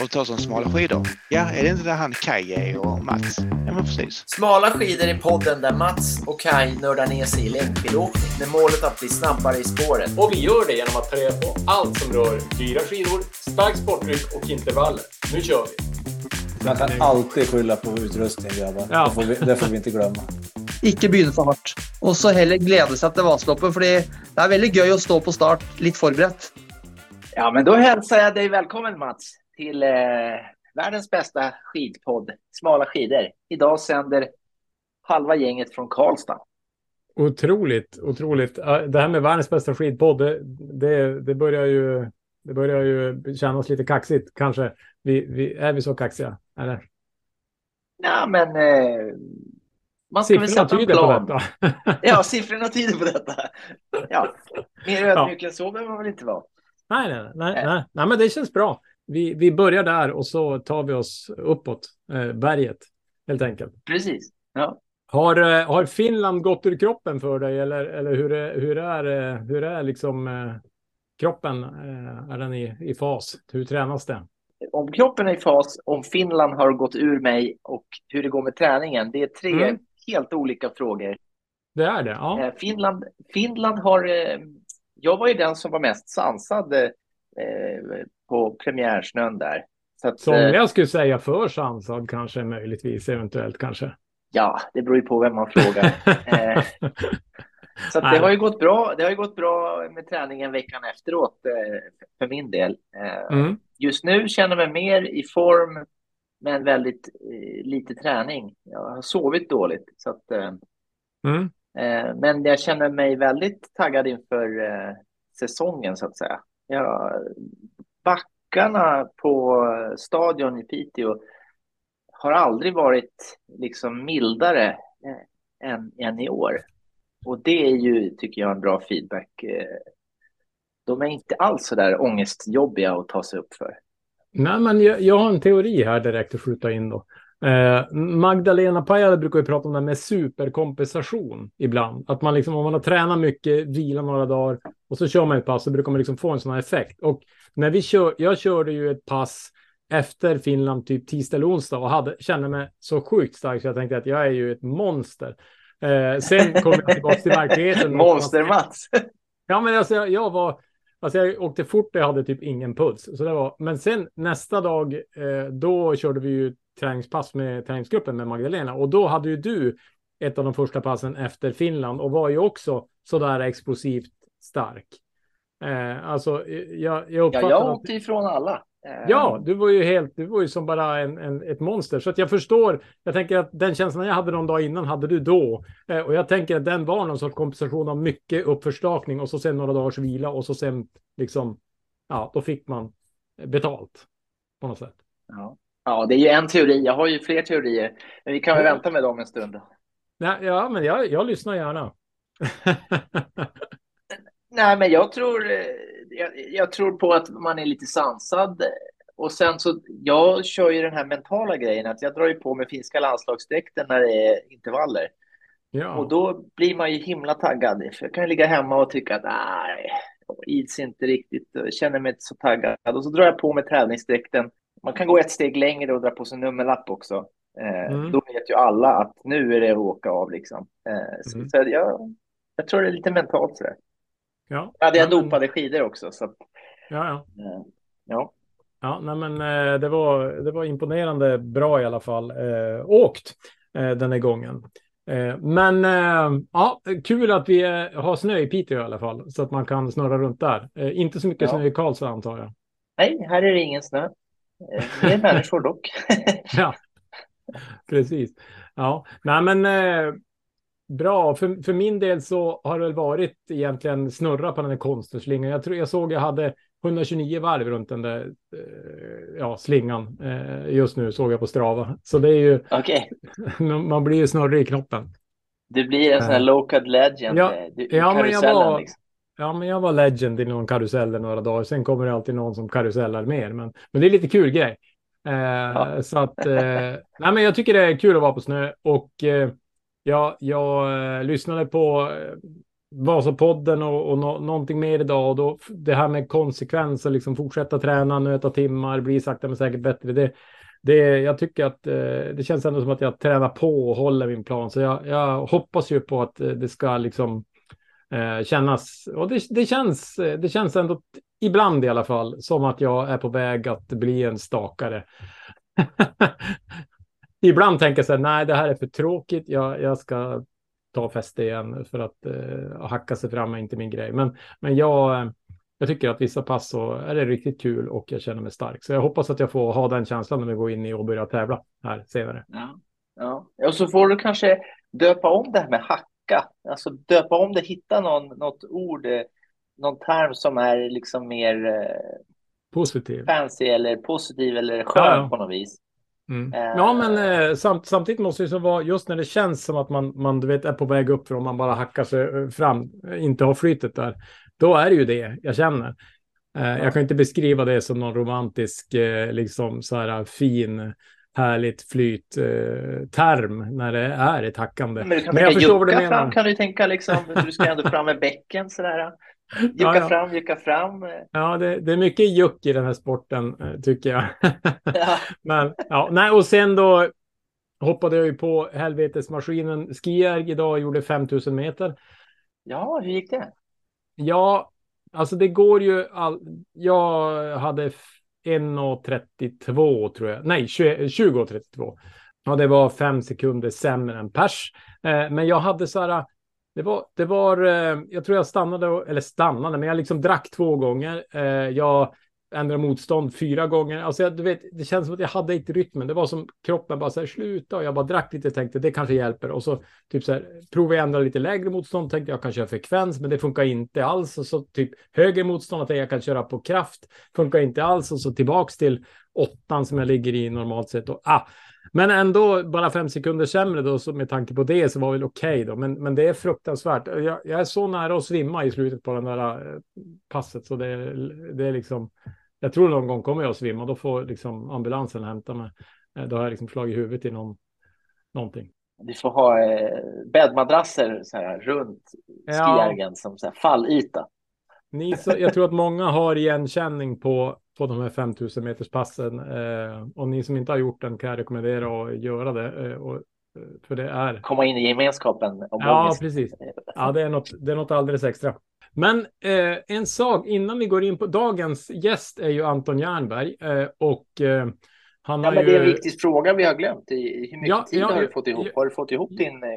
och ta som smala skidor. Ja, är det inte där han Kaj är och Mats? Ja, men precis. Smala skidor är podden där Mats och Kai nördar ner sig i längdskidåkning med målet att bli snabbare i spåret. Och vi gör det genom att ta reda på allt som rör dyra skidor, stark sporttryck och intervaller. Nu kör vi! Man kan alltid skylla på utrustning grabbar. Ja. Det, får vi, det får vi inte glömma. Ikke begynne for hardt. Og så heller glede seg til Vasaloppet, fordi det er veldig gøy å stå på start litt forberedt. Ja, men då hälsar jag dig välkommen Mats till eh, världens bästa skidpodd, Smala skidor. Idag sänder halva gänget från Karlstad. Otroligt, otroligt. Det här med världens bästa skidpodd, det, det, det börjar ju... Det börjar ju kännas lite kaxigt kanske. Vi, vi, är vi så kaxiga? Eller? Ja, men eh, man ska väl Siffrorna sätta en tyder på plan. detta. Ja, siffrorna tyder på detta. Ja, mer ödmjuk än så behöver man väl inte vara. Nej, nej, nej, nej, nej, men det känns bra. Vi, vi börjar där och så tar vi oss uppåt eh, berget helt enkelt. Precis. Ja. Har, eh, har Finland gått ur kroppen för dig eller, eller hur, är, hur, är, eh, hur är liksom eh, kroppen? Eh, är den i, i fas? Hur tränas det? Om kroppen är i fas, om Finland har gått ur mig och hur det går med träningen, det är tre Mm. helt olika frågor. Det är det, ja. Eh, Finland, Finland har... Jag var ju den som var mest sansad på premiärsnön där. Så att, eh, Somliga skulle säga för sansad kanske, möjligtvis, eventuellt kanske. ja, det beror ju på vem man frågar. Eh, Så det har ju gått bra. Det har ju gått bra med träningen veckan efteråt eh, för min del. Eh, Mm. Just nu känner jag mig mer i form, men väldigt eh, lite träning. Jag har sovit dåligt, så att, eh, Mm. eh, men jag känner mig väldigt taggad inför eh, säsongen så att säga. Ja, backarna på stadion i Piteå har aldrig varit liksom mildare eh, än, än i år. Och det är ju, tycker jag, en bra feedback. Eh, de är inte alls så där ångestjobbiga att ta sig upp för. Nej, men jag, jag har en teori här direkt att skjuta in då. Eh, Magdalena Pajala brukar ju prata om det här med superkompensation ibland. Att man liksom, om man har tränat mycket, vilar några dagar och så kör man ett pass så brukar man liksom få en sån här effekt. Och när vi kör, jag körde ju ett pass efter Finland typ tisdag eller onsdag och hade, kände mig så sjukt stark så jag tänkte att jag är ju ett monster. Eh, sen kom jag tillbaka till verkligheten. Monster-Mats! Ja, men alltså jag, jag var... Alltså jag åkte fort och jag hade typ ingen puls. Så det var, men sen nästa dag, eh, då körde vi ju träningspass med träningsgruppen med Magdalena. Och då hade ju du ett av de första passen efter Finland och var ju också sådär explosivt stark. Eh, alltså, jag, jag Ja, uppfattar jag att- åkte ifrån alla. Eh, Ja, du var ju helt, du var ju som bara en, en, ett monster. Så att jag förstår, jag tänker att den känslan jag hade någon dag innan hade du då. Eh, och jag tänker att den var någon sorts kompensation av mycket uppförstakning och så sen några dagars vila och så sen liksom, ja, då fick man betalt på något sätt. Ja. Ja, det är ju en teori. Jag har ju fler teorier. Men vi kan väl vänta med dem en stund. Nej, ja, men jag, jag lyssnar gärna. Nej, men jag tror, eh, jag, jag tror på att man är lite sansad. Och sen så, jag kör ju den här mentala grejen att jag drar ju på med finska landslagsdräkten när det är intervaller. ja. Och då blir man ju himla taggad. För jag kan ju ligga hemma och tycka att nej, ids inte riktigt, jag känner mig inte så taggad. Och så drar jag på med träningsdräkten. Man kan gå ett steg längre och dra på sin nummerlapp också. Eh, Mm. Då vet ju alla att nu är det att åka av liksom. Eh, så, Mm. så jag, jag tror det är lite mentalt sådär. ja. Jag hade ja, jag men- dopade skidor också. Så att, Ja, ja. eh, ja. Ja, nej, men eh, det var, det var imponerande bra i alla fall. Eh, åkt eh, den här gången. Men ja, kul att vi har snö i Piteå i alla fall, så att man kan snurra runt där. Inte så mycket Ja. snö i Karlstad antar jag. Nej, här är det ingen snö. Eh, Mer människor dock. Ja, precis. Ja, nej men eh, bra. För, för min del så har det väl varit egentligen snurra på den här konstenslingan. Jag tror jag såg jag hade 129 varv runt den där eh, ja, slingan eh, just nu såg jag på Strava. Så det är ju, Okej, man blir ju snurrig i knoppen. du blir en sån här Eh. local legend. Ja, eh, du, ja, men jag var- liksom. Ja, men jag var legend i någon karusell några dagar. Sen kommer det alltid någon som karusellar mer. Men, men det är lite kul grej. Eh, Så att, eh, nej, men jag tycker det är kul att vara på snö. Och eh, jag, jag eh, lyssnade på eh, Vasapodden och, och no, någonting mer idag. Och då, det här med konsekvens och liksom fortsätta träna, nöta timmar, bli sakta men säkert bättre. Det, det, jag tycker att eh, det känns ändå som att jag tränar på och håller min plan. Så jag, jag hoppas ju på att det ska liksom Eh, kännas. Och det, det, känns, det känns ändå ibland i alla fall som att jag är på väg att bli en stakare. ibland tänker jag så här, nej, det här är för tråkigt. Jag, jag ska ta fäste igen för att eh, hacka sig fram är inte min grej. Men, men jag, jag tycker att vissa pass så är det riktigt kul och jag känner mig stark. Så jag hoppas att jag får ha den känslan när vi går in i och börjar tävla här senare. Ja, ja. och så får du kanske döpa om det här med hacka. Alltså döpa om det, hitta någon, något ord, eh, någon term som är liksom mer eh, positiv. fancy eller positiv eller skön ja, ja. på något vis. Mm. Uh, ja, men eh, samt, samtidigt måste det så vara just när det känns som att man, man du vet, är på väg upp för om man bara hackar sig fram, inte har flytet där. Då är det ju det jag känner. Eh, jag kan inte beskriva det som någon romantisk, eh, liksom så här fin, härligt flyt eh, när det är ett hackande. Men Men jag förstår vad du menar. Fram, kan du tänka liksom, du ska ändå fram med bäcken sådär. Jucka ja, ja. fram, jucka fram. Ja, det, det, är mycket juck i den här sporten tycker jag. Ja. Men ja, nej, och sen då hoppade jag ju på helvetesmaskinen Skierg idag och gjorde 5000 meter. Ja, hur gick det? Ja, alltså det går ju all... Jag hade 1.32 tror jag. Nej, 20.32. Eh, ja, det var fem sekunder sämre än pers. Eh, men jag hade så här. Eh, det var, det var, eh, jag tror jag stannade, eller stannade, men jag liksom drack två gånger. Eh, jag ändra motstånd fyra gånger. Alltså, jag, du vet, det känns som att jag hade inte rytmen. Det var som kroppen bara så här, sluta. Och jag bara drack lite och tänkte det kanske hjälper. Och så typ så här, provade jag ändra lite lägre motstånd. Tänkte jag kan köra frekvens, men det funkar inte alls. Och så typ högre motstånd, att jag kan köra på kraft. Funkar inte alls. Och så tillbaks till åttan som jag ligger i normalt sett. Och, ah, men ändå bara fem sekunder sämre då, så med tanke på det så var väl okej okay då. Men, men det är fruktansvärt. Jag, jag, är så nära att svimma i slutet på den där eh, passet så det, det är liksom jag tror någon gång kommer jag att svimma. Då får liksom ambulansen hämta mig. Eh, då har jag liksom slagit huvudet i någon, någonting. Vi får ha eh, bäddmadrasser så här, runt skijärgen ja. som så här, fallyta. Ni, så, jag tror att många har igenkänning på, på de här 5000 meters passen. Eh, och ni som inte har gjort den kan jag rekommendera att göra det. Eh, och, eh, för det är... Komma in i gemenskapen. ja, precis. Ja, det är, något, det är något alldeles extra. Men eh, en sak innan vi går in på dagens gäst är ju Anton Jernberg eh, och eh, han ja, har men ju... Det är en viktig fråga vi har glömt. Hur mycket ja, tid ja, har du fått ihop? Har du fått ihop din... Eh,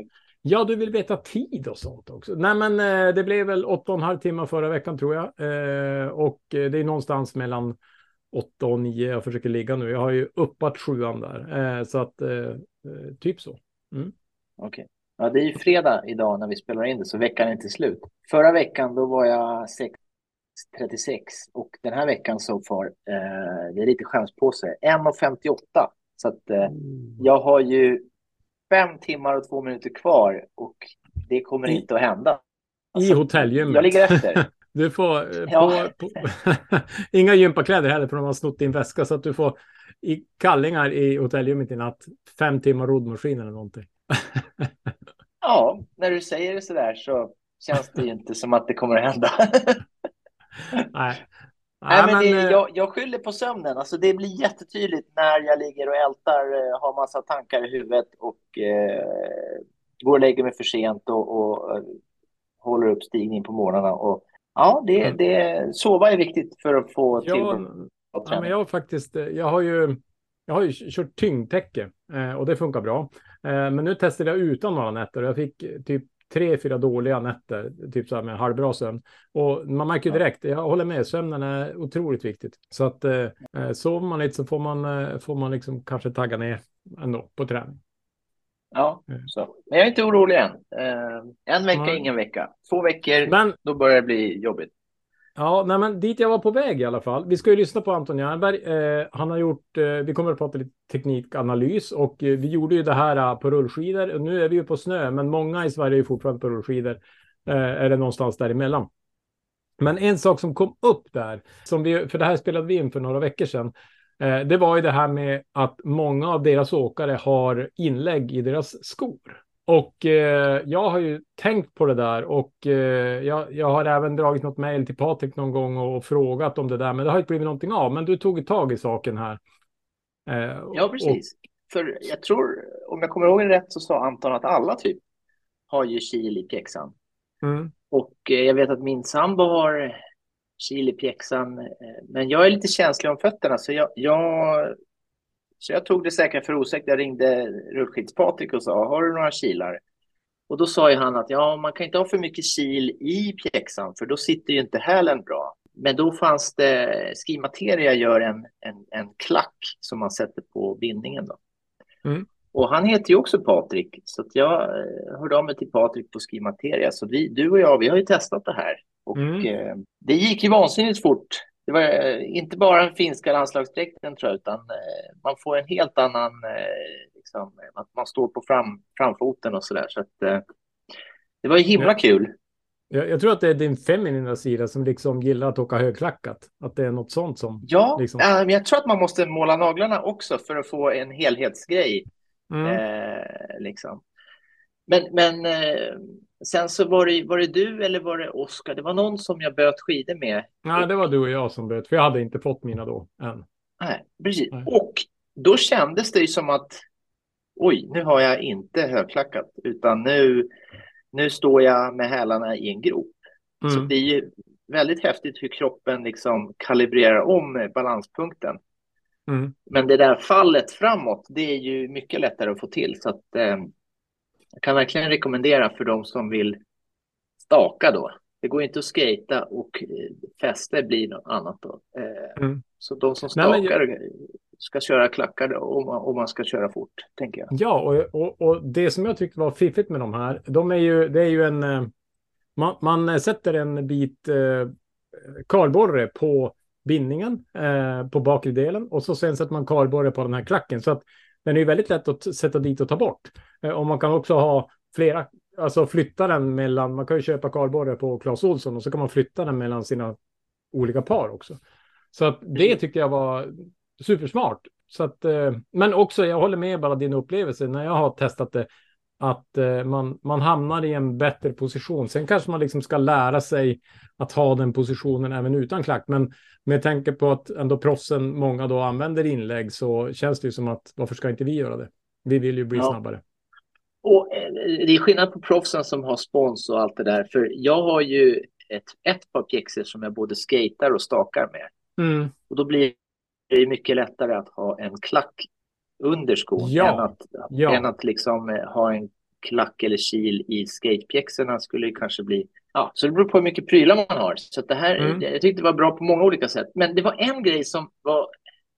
ja, du vill veta tid och sånt också. Nej, men eh, det blev väl åtta och en halv timme förra veckan tror jag. Eh, och det är någonstans mellan åtta och nio jag försöker ligga nu. Jag har ju uppat sjuan där. så att typ så. Mm. Okej. Okay. Ja, det är ju fredag idag när vi spelar in det, så veckan är inte slut. Förra veckan då var jag 6.36 och den här veckan så far, eh, det är lite skämspåse, 1.58. Så att eh, mm. jag har ju fem timmar och två minuter kvar och det kommer I, inte att hända. Alltså, I hotellgymmet. Jag ligger efter. Du får eh, ja. på, på, inga gympakläder heller för de har snott din väska så att du får i kallingar i hotellgymmet i natt. Fem timmar roddmaskin eller någonting. ja, när du säger det så där så känns det inte som att det kommer att hända. Nej. Nej, men det, eh, jag, jag skyller på sömnen. Alltså, det blir jättetydligt när jag ligger och ältar, eh, har massa tankar i huvudet och eh, går och lägger mig för sent och, och uh, håller upp stigning på morgnarna. Och, ja, det, mm. det, sova är viktigt för att få ja, tillgång ja, men jag faktiskt, jag har ju, jag har ju kört tyngdtäcke eh, och det funkar bra. Eh, men nu testade jag utan några nätter och jag fick typ tre, fyra dåliga nätter, typ så här med halvbra sömn. Och man märker ju direkt, jag håller med, sömnen är otroligt viktigt. Så att eh, eh, sover man lite så får man, får man liksom kanske tagga ner ändå på träning. Ja, så. men jag är inte orolig än. Eh, en vecka, mm. ingen vecka. Två veckor, men, då börjar det bli jobbigt. Ja, nej, men dit jag var på väg i alla fall. Vi ska ju lyssna på Anton Jernberg. Eh, han har gjort, eh, vi kommer att prata lite teknikanalys och eh, vi gjorde ju det här eh, på rullskidor. Nu är vi ju på snö, men många i Sverige är fortfarande på rullskidor. Eh, är det någonstans däremellan. Men en sak som kom upp där, som vi, för det här spelade vi in för några veckor sedan. Eh, det var ju det här med att många av deras åkare har inlägg i deras skor och eh, jag har ju tänkt på det där och eh, jag, jag har även dragit något mejl till Patrik någon gång och frågat om det där, men det har inte blivit någonting av. Men du tog tag i saken här. Eh, ja, precis. Och... För jag tror, om jag kommer ihåg det rätt så sa Anton att alla typ har ju kil i pjäxan. Mm. Och eh, jag vet att min sambo har kil i pjäxan, eh, men jag är lite känslig om fötterna så jag, jag så jag tog det säkert för osäkert. Jag ringde rullskids-Patrik och sa, har du några kilar? Och då sa ju han att ja, man kan inte ha för mycket kil i pjäxan för då sitter ju inte hälen bra. Men då fanns det, Skimateria gör en, en, en klack som man sätter på bindningen. Då. Mm. Och han heter ju också Patrik, så jag eh, hörde av mig till Patrik på Skimateria. Så vi, du och jag, vi har ju testat det här. Och mm. eh, det gick ju vansinnigt fort det var eh, inte bara den finska landslagsdräkten tror jag, utan eh, man får en helt annan, eh, liksom, att man står på fram, framfoten och sådär. Så att det var ju himla ja. kul. Jag, jag, tror att det är din feminina sida som liksom gillar att åka högklackat. Att det är något sånt som... Ja, liksom... äh, men jag tror att man måste måla naglarna också för att få en helhetsgrej. Mm. Eh, liksom. Men, men eh, Sen så var det, var det du eller var det Oskar? Det var någon som jag böt skidor med. Nej, det var du och jag som böt, för jag hade inte fått mina då än. Nej, precis. Nej. Och då kändes det ju som att oj, nu har jag inte högklackat, utan nu, nu står jag med hälarna i en grop. Mm. Så det är ju väldigt häftigt hur kroppen liksom kalibrerar om balanspunkten. Mm. Men det där fallet framåt, det är ju mycket lättare att få till. Så att, eh, jag kan verkligen rekommendera för de som vill staka då. Det går inte att skata och eh, fäste blir något annat då. Eh, mm. Så de som stakar Nej, jag... ska köra klackar om, man, om man ska köra fort, tänker jag. Ja, och, och, och, det som jag tyckte var fiffigt med de här, de är ju, det är ju en... Eh, man, man sätter en bit eh, kardborre på bindningen eh, på bakre delen och så sen sätter man kardborre på den här klacken. Så att den är ju väldigt lätt att sätta dit och ta bort. Eh, och man kan också ha flera, alltså flytta den mellan, man kan ju köpa kardborre på Clas Olsson och så kan man flytta den mellan sina olika par också. Så att det mm. tyckte jag var supersmart. Så att, eh, men också, jag håller med bara din upplevelse när jag har testat det, att eh, man, man hamnar i en bättre position. Sen kanske man liksom ska lära sig att ha den positionen även utan klack. Men med tanke på att ändå proffsen, många då använder inlägg så känns det ju som att varför ska inte vi göra det? Vi vill ju bli ja. snabbare. Och eh, det är skillnad på proffsen som har spons och allt det där. För jag har ju ett, ett par pjäxor som jag både skater och stakar med. Mm. Och då blir det mycket lättare att ha en klack under skon ja. än att, ja. än att liksom eh, ha en klack eller kil i skatepjäxorna skulle det kanske bli. Ja, så det beror på hur mycket prylar man har. Så det här, mm. jag tyckte det var bra på många olika sätt. Men det var en grej som var,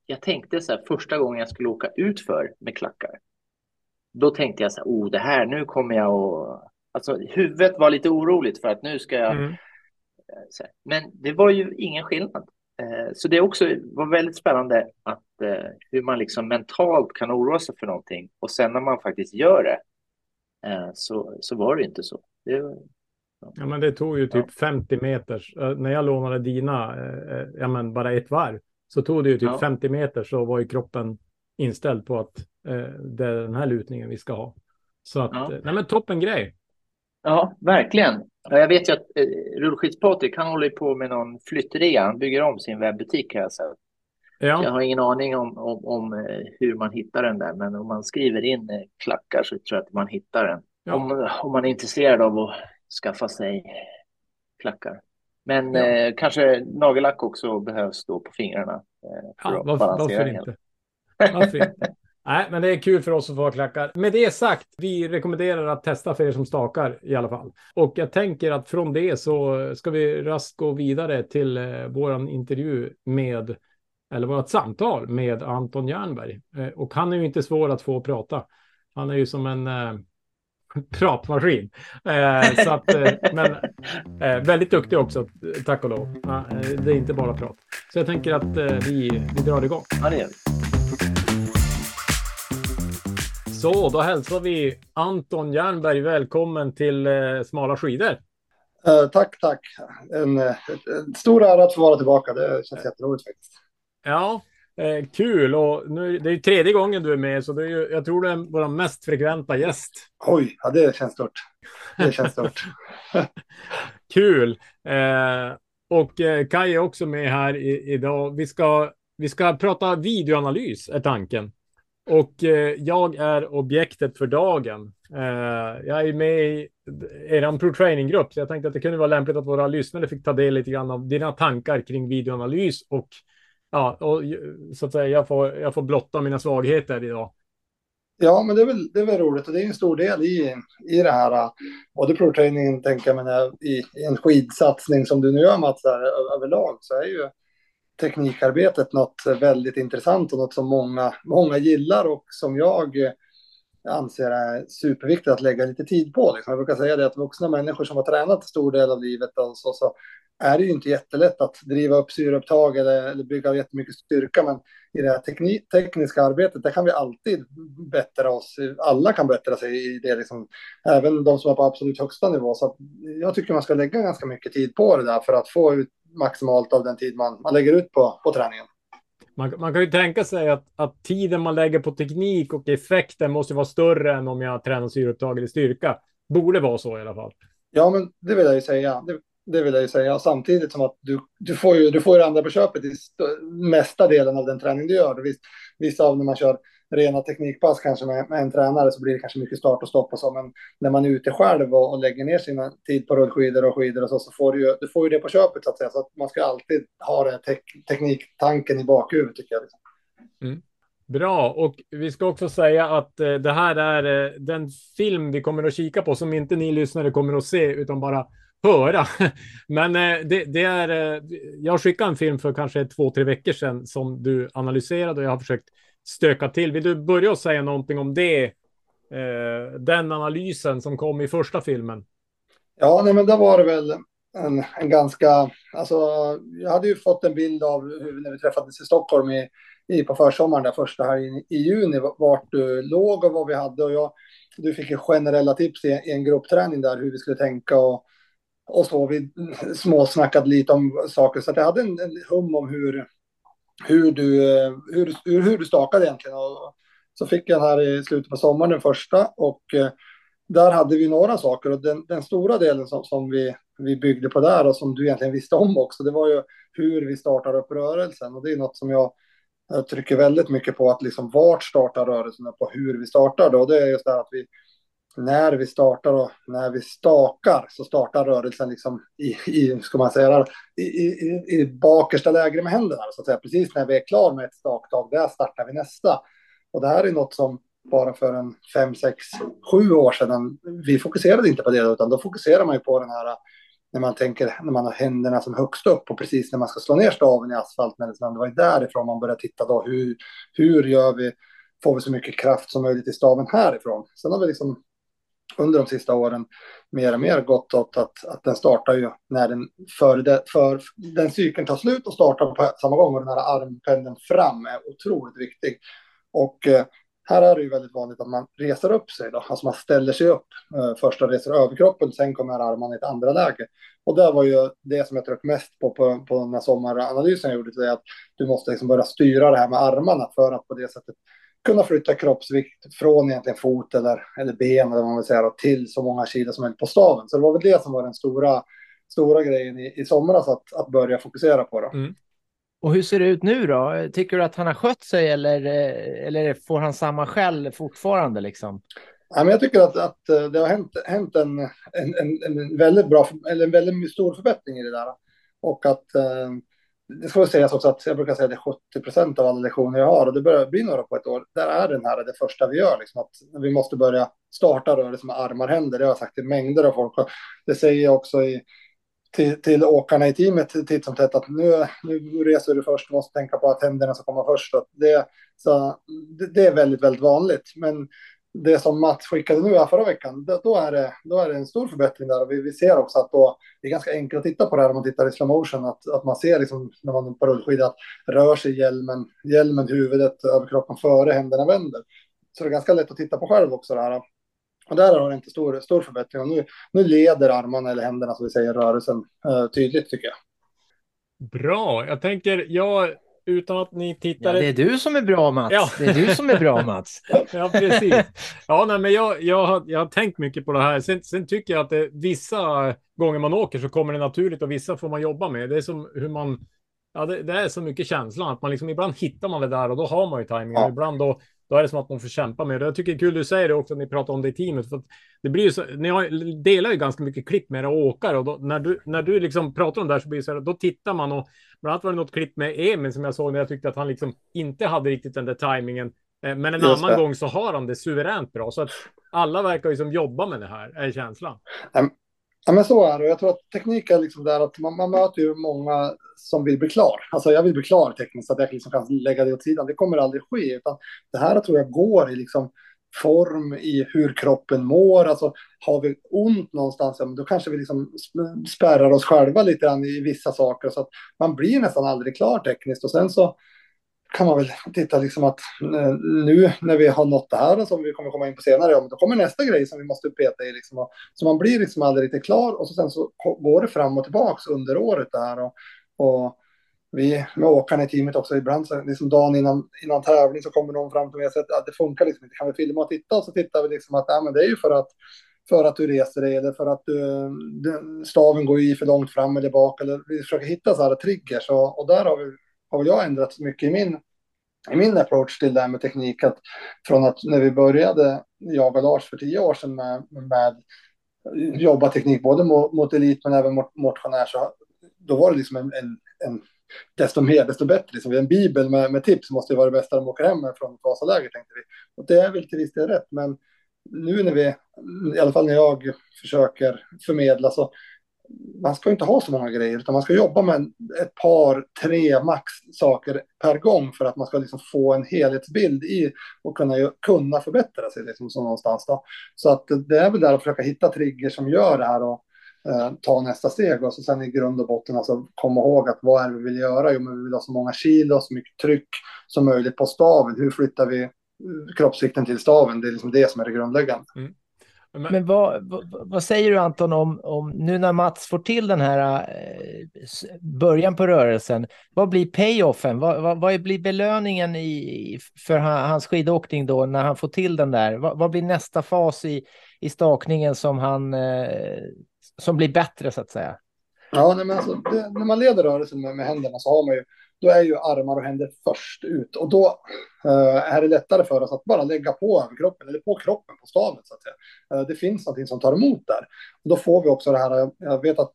jag tänkte så här första gången jag skulle åka ut för med klackar. Då tänkte jag så här, oh det här, nu kommer jag att, alltså huvudet var lite oroligt för att nu ska jag, mm. Eh, men det var ju ingen skillnad. Eh, så det också var väldigt spännande att eh, hur man liksom mentalt kan oroa sig för någonting och sen när man faktiskt gör det så, så var det inte så. Det, ja. ja. men det tog ju typ ja. 50 meter. När jag lånade dina, ja men bara ett varv, så tog det ju typ ja. 50 meter så var ju kroppen inställd på att det är den här lutningen vi ska ha. Så att, ja. nej men toppen grej. Ja, verkligen. Jag vet ju att eh, Rullskids-Patrik, han håller på med någon flyttrea. Han bygger om sin webbutik här. Så. Ja. Jag har ingen aning om, om, om, eh, hur man hittar den där, men om man skriver in eh, klackar så tror jag att man hittar den. Ja. Om, om man är intresserad av att skaffa sig klackar. Men ja. eh, kanske nagellack också behövs då på fingrarna. Eh, för ja, varför, varför? Varför inte? Nej, men det är kul för oss att få ha klackar. Med det sagt, vi rekommenderar att testa för er som stakar i alla fall. Och jag tänker att från det så ska vi raskt gå vidare till eh, våran intervju med, eller vårt samtal med Anton Jernberg. Eh, och han är ju inte svår att få att prata. Han är ju som en eh, pratmaskin. Eh, så att, eh, men eh, väldigt duktig också, tack och lov. Eh, det är inte bara prat. Så jag tänker att eh, vi, vi drar igång. Ja, det gör vi. Så, då hälsar vi Anton Jernberg välkommen till eh, Smala skidor. Uh, tack, tack. En, en, stor ära att få vara tillbaka. Det känns jätteroligt faktiskt. Ja, Eh, kul och nu, det är tredje gången du är med så det är ju, jag tror du är vår mest frekventa gäst. Oj, ja, det känns stort. Det känns stort. Kul! Eh, och eh, Kaj är också med här i, idag. Vi ska, vi ska prata videoanalys är tanken. Och eh, jag är objektet för dagen. Eh, jag är med i er pro training-grupp, så jag tänkte att det kunde vara lämpligt att våra lyssnare fick ta del lite grann av dina tankar kring videoanalys och ja, och, så att säga, jag får, jag får blotta mina svagheter idag. Ja, men det är väl, det är väl roligt och det är en stor del i, i det här. Eh, både pro-trainingen, tänker jag, men eh, i, i en skidsatsning som du nu gör Mats, här, överlag så är ju teknikarbetet något väldigt intressant och något som många, många gillar och som jag eh, anser är superviktigt att lägga lite tid på. Liksom. Jag brukar säga det att vuxna människor som har tränat stor del av livet och så, så är det ju inte jättelätt att driva upp syreupptag eller, eller bygga jättemycket styrka. Men i det här tekni- tekniska arbetet, där kan vi alltid bättra oss. Alla kan bättra sig i det, liksom. även de som är på absolut högsta nivå. Så jag tycker man ska lägga ganska mycket tid på det där för att få ut maximalt av den tid man, man lägger ut på, på träningen. Man, man, kan ju tänka sig att, att tiden man lägger på teknik och effekten måste vara större än om jag tränar syreupptag eller styrka. Borde vara så i alla fall. Ja, men det vill jag ju säga. Det, det vill jag ju säga. Samtidigt som att du, du får ju du får ju det andra på köpet i mesta delen av den träning du gör. Visst, vissa av när man kör rena teknikpass kanske med, med, en tränare så blir det kanske mycket start och stopp och så. Men när man är ute själv och, och lägger ner sin tid på rullskidor och skidor och så, så får du ju, du får ju det på köpet så att säga. Så att man ska alltid ha den tek, tekniktanken i bakhuvudet tycker jag. Liksom. Mm. Bra, och vi ska också säga att eh, det här är eh, den film vi kommer att kika på som inte ni lyssnare kommer att se utan bara höra. Men eh, det, det, är, eh, jag skickade en film för kanske två, tre veckor sedan som du analyserade och jag har försökt stöka till. Vill du börja och säga någonting om det? Eh, den analysen som kom i första filmen. Ja, nej, men det var det väl en, en ganska, alltså jag hade ju fått en bild av hur när vi träffades i Stockholm i, i på försommaren där första här i, i juni vart du låg och vad vi hade och jag, du fick ju generella tips i, i en gruppträning där hur vi skulle tänka och och så. Vi småsnackade lite om saker, så att jag hade en, en hum om hur, hur, du, eh, hur, hur, hur du stakade egentligen. Och så fick jag den här i slutet på sommaren, den första, och eh, där hade vi några saker. Och den, den stora delen som, som vi, vi byggde på där och som du egentligen visste om också, det var ju hur vi startar upp rörelsen. Och det är något som jag, jag trycker väldigt mycket på, att liksom vart startar rörelsen och på hur vi startar. Och det är just det här att vi när vi startar och när vi stakar så startar rörelsen liksom i, i ska man säga, i, i, i bakersta lägre med händerna. Så att säga. Precis när vi är klar med ett staktag, där startar vi nästa. Och det här är något som bara för en fem, sex, sju år sedan, vi fokuserade inte på det, utan då fokuserar man ju på den här när man tänker när man har händerna som högst upp och precis när man ska slå ner staven i asfalten. Det var ju därifrån man började titta då. Hur, hur gör vi? Får vi så mycket kraft som möjligt i staven härifrån? Sen har vi liksom under de sista åren mer och mer gått åt att, att den startar ju när den för, det, för den cykeln tar slut och startar på samma gång och den här armpendeln fram är otroligt viktig. Och eh, här är det ju väldigt vanligt att man reser upp sig då, alltså man ställer sig upp. Eh, första reser överkroppen, sen kommer armarna i ett andra läge. Och det var ju det som jag tryckte mest på, på på den här sommaranalysen jag gjorde, det att du måste liksom börja styra det här med armarna för att på det sättet kunna flytta kroppsvikt från egentligen fot eller, eller ben eller vad man vill säga, till så många kilo som möjligt på staven. Så det var väl det som var den stora, stora grejen i, i somras att, att börja fokusera på. Då. Mm. Och hur ser det ut nu då? Tycker du att han har skött sig eller, eller får han samma skäll fortfarande? Liksom? Ja, men jag tycker att, att eh, det har hänt, hänt en, en, en, en väldigt bra, eller en väldigt stor förbättring i det där. Och att eh, det ska sägas också att jag brukar säga att det är 70 procent av alla lektioner jag har och det börjar bli några på ett år. Där är den här det första vi gör, liksom att vi måste börja starta rörelse liksom, med armar och händer. Det har jag sagt till mängder av folk. Det säger jag också i, till, till åkarna i teamet titt som tätt att nu, nu reser du först, du måste tänka på att händerna ska komma först. Det, så, det, det är väldigt, väldigt vanligt. Men det som Mats skickade nu här förra veckan, då är det, då är det en stor förbättring där. Vi, vi ser också att då, det är ganska enkelt att titta på det här om man tittar i slow motion, att, att man ser liksom, när man är på rullskida att rör sig hjälmen, hjälmen, huvudet, överkroppen före händerna vänder. Så det är ganska lätt att titta på själv också det här. Och där har det inte stor, stor förbättring. Och nu, nu leder armarna eller händerna, som vi säger, rörelsen eh, tydligt tycker jag. Bra, jag tänker, jag utan att ni Ja, tittar... det är du som är bra Mats. Ja. Det är du som är bra Mats. Ja, precis. Ja, nej, men jag, jag, har, jag har tänkt mycket på det här. Sen, sen tycker jag att det, vissa gånger man åker så kommer det naturligt och vissa får man jobba med. Det är som hur man... Ja, det, det är så mycket känslan att man liksom ibland hittar man det där och då har man ju tajmingen. Ja. Ibland då, då är det som att man får kämpa med det. Jag tycker det är kul du säger det också, att ni pratar om det i teamet. För det blir så, ni har, delar ju ganska mycket klipp med era åkare och då, när, du, när du liksom pratar om det här så blir det så här, då tittar man och bland annat var det något klipp med Emil som jag såg när jag tyckte att han liksom inte hade riktigt den där tajmingen. Eh, Men en Just annan det. gång så har han det suveränt bra. Så att alla verkar ju som jobba med det här, är känslan. Ja, men så är det. Jag tror att teknik är liksom där att man, man möter ju många som vill bli klar. Alltså jag vill bli klar tekniskt så att jag liksom kan lägga det åt sidan. Det kommer aldrig ske, utan det här tror jag går i liksom form i hur kroppen mår. Alltså har vi ont någonstans, ja, men då kanske vi liksom spärrar oss själva lite grann i vissa saker så att man blir nästan aldrig klar tekniskt och sen så kan man väl titta liksom att eh, nu när vi har nått det här och som vi kommer komma in på senare, ja, men då kommer nästa grej som vi måste peta i. Liksom, och, så man blir liksom aldrig riktigt klar och så sen så går det fram och tillbaks under året där. Och, och vi med åkarna i teamet också, ibland så liksom dagen innan, innan tävling så kommer någon fram till mig och säger att ja, det funkar liksom inte, kan vi filma och titta? Och så tittar vi liksom att ja, men det är ju för att för att du reser dig eller för att du, staven går i för långt fram eller bak eller vi försöker hitta så här triggers och, och där har, vi, har väl jag ändrat mycket i min i min approach till det här med teknik, att från att när vi började, jag och Lars för tio år sedan med, med jobba teknik både mot, mot elit men även mot motionär, så då var det liksom en, en, en desto mer, desto bättre. Liksom. En bibel med, med tips måste ju vara det bästa de åker hem med från Vasaläger, tänkte vi. Och det är väl till viss del rätt, men nu när vi, i alla fall när jag försöker förmedla, så man ska inte ha så många grejer, utan man ska jobba med ett par, tre max saker per gång för att man ska liksom få en helhetsbild i och kunna, kunna förbättra sig liksom, så någonstans. Då. Så att det är väl där att försöka hitta trigger som gör det här och eh, ta nästa steg och så sen i grund och botten alltså komma ihåg att vad är det vi vill göra? Jo, men vi vill ha så många kilo, så mycket tryck som möjligt på staven. Hur flyttar vi eh, kroppsvikten till staven? Det är liksom det som är det grundläggande. Mm. Men, Men vad, vad, vad säger du Anton om, om nu när Mats får till den här eh, början på rörelsen, vad blir payoffen? Vad, vad, vad blir belöningen i, för ha- hans skidåkning då när han får till den där? Vad, vad blir nästa fas i, i stakningen som han eh, som blir bättre så att säga? Ja, nej, men alltså, det, när man leder rörelsen med, med händerna så har man ju, då är ju armar och händer först ut. Och då Eh, är det lättare för oss att bara lägga på överkroppen, eller på kroppen, på staven så att säga. Eh, det finns någonting som tar emot där. Och då får vi också det här, eh, jag, vet att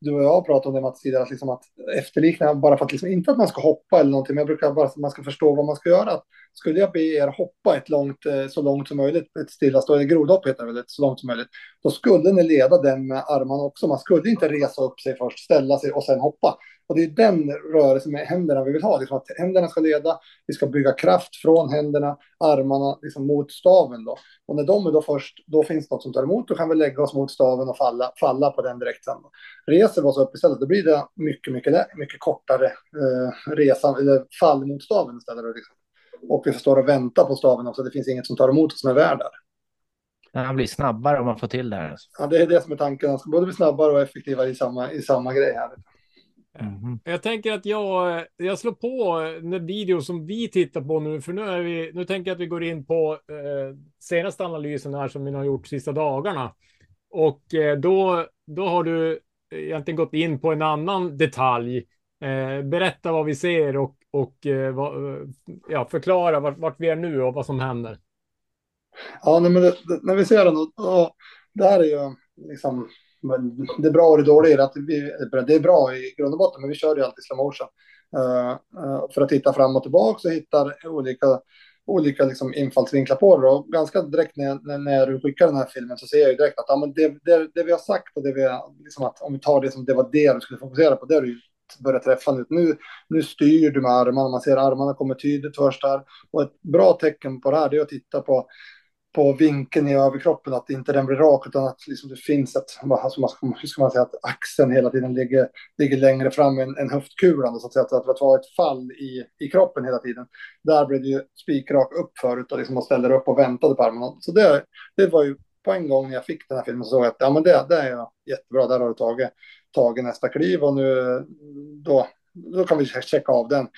du och jag har pratat om det Mats tidigare, att, liksom att efterlikna, bara för att liksom, inte att man ska hoppa eller någonting, men jag brukar bara att man ska förstå vad man ska göra. Att skulle jag be er hoppa ett långt, så långt som möjligt, ett stillastående grodhopp heter det väl, ett så långt som möjligt, då skulle ni leda den med armarna också. Man skulle inte resa upp sig först, ställa sig och sen hoppa. Och det är den rörelsen med händerna vi vill ha. Liksom att händerna ska leda, vi ska bygga kraft från händerna, armarna liksom mot staven. Då. Och när de är då först, då finns något som tar emot. Då kan vi lägga oss mot staven och falla, falla på den direkt sen. Då. Reser vi oss upp istället, då blir det mycket, mycket, mycket kortare eh, resa, eller fall mot staven istället. Då, liksom. Och vi står och väntar på staven också. Det finns inget som tar emot oss som är värd där. När han blir snabbare om man får till det här. alltså. Ja, det är det som är tanken. Han ska både bli snabbare och effektivare i samma, i samma grej här. Mhm. Jag tänker att jag, jag slår på den video som vi tittar på nu, för nu, är vi, nu tänker jag att vi går in på eh, senaste analysen här som vi har gjort sista dagarna. Och eh, då, då har du egentligen gått in på en annan detalj. Eh, berätta vad vi ser och, och eh, vad, ja, förklara vart, vart vi är nu och vad som händer. Ja, men det, det, när vi ser den, och, och det här är ju liksom, men det är bra och det dåliga är att vi, det är bra i grund och botten, men vi kör ju alltid slow motion. Uh, uh, för att titta fram och tillbaka och hittar olika, olika liksom infallsvinklar på det. Och ganska direkt när, när, när du skickar den här filmen så ser jag ju direkt att ja, men det, det, det vi har sagt och det vi har, liksom att om vi tar det som det var det du skulle fokusera på, det har du ju börjat träffa nu. nu. Nu styr du med armarna, man ser armarna kommer tydligt först där. Och ett bra tecken på det här är att titta på på vinkeln i överkroppen, att inte den blir rak, utan att liksom det finns ett, alltså man hur ska man säga, att axeln hela tiden ligger, ligger längre fram än, än höftkulan, så att säga, att, att det var ett fall i, i kroppen hela tiden. Där blev det ju spikrak upp förut och liksom man ställde upp och väntade på armarna. Så det, det var ju på en gång när jag fick den här filmen så såg jag att ja, men det, det är jättebra, där har du tagit, tagit nästa kliv och nu då, då kan vi checka av den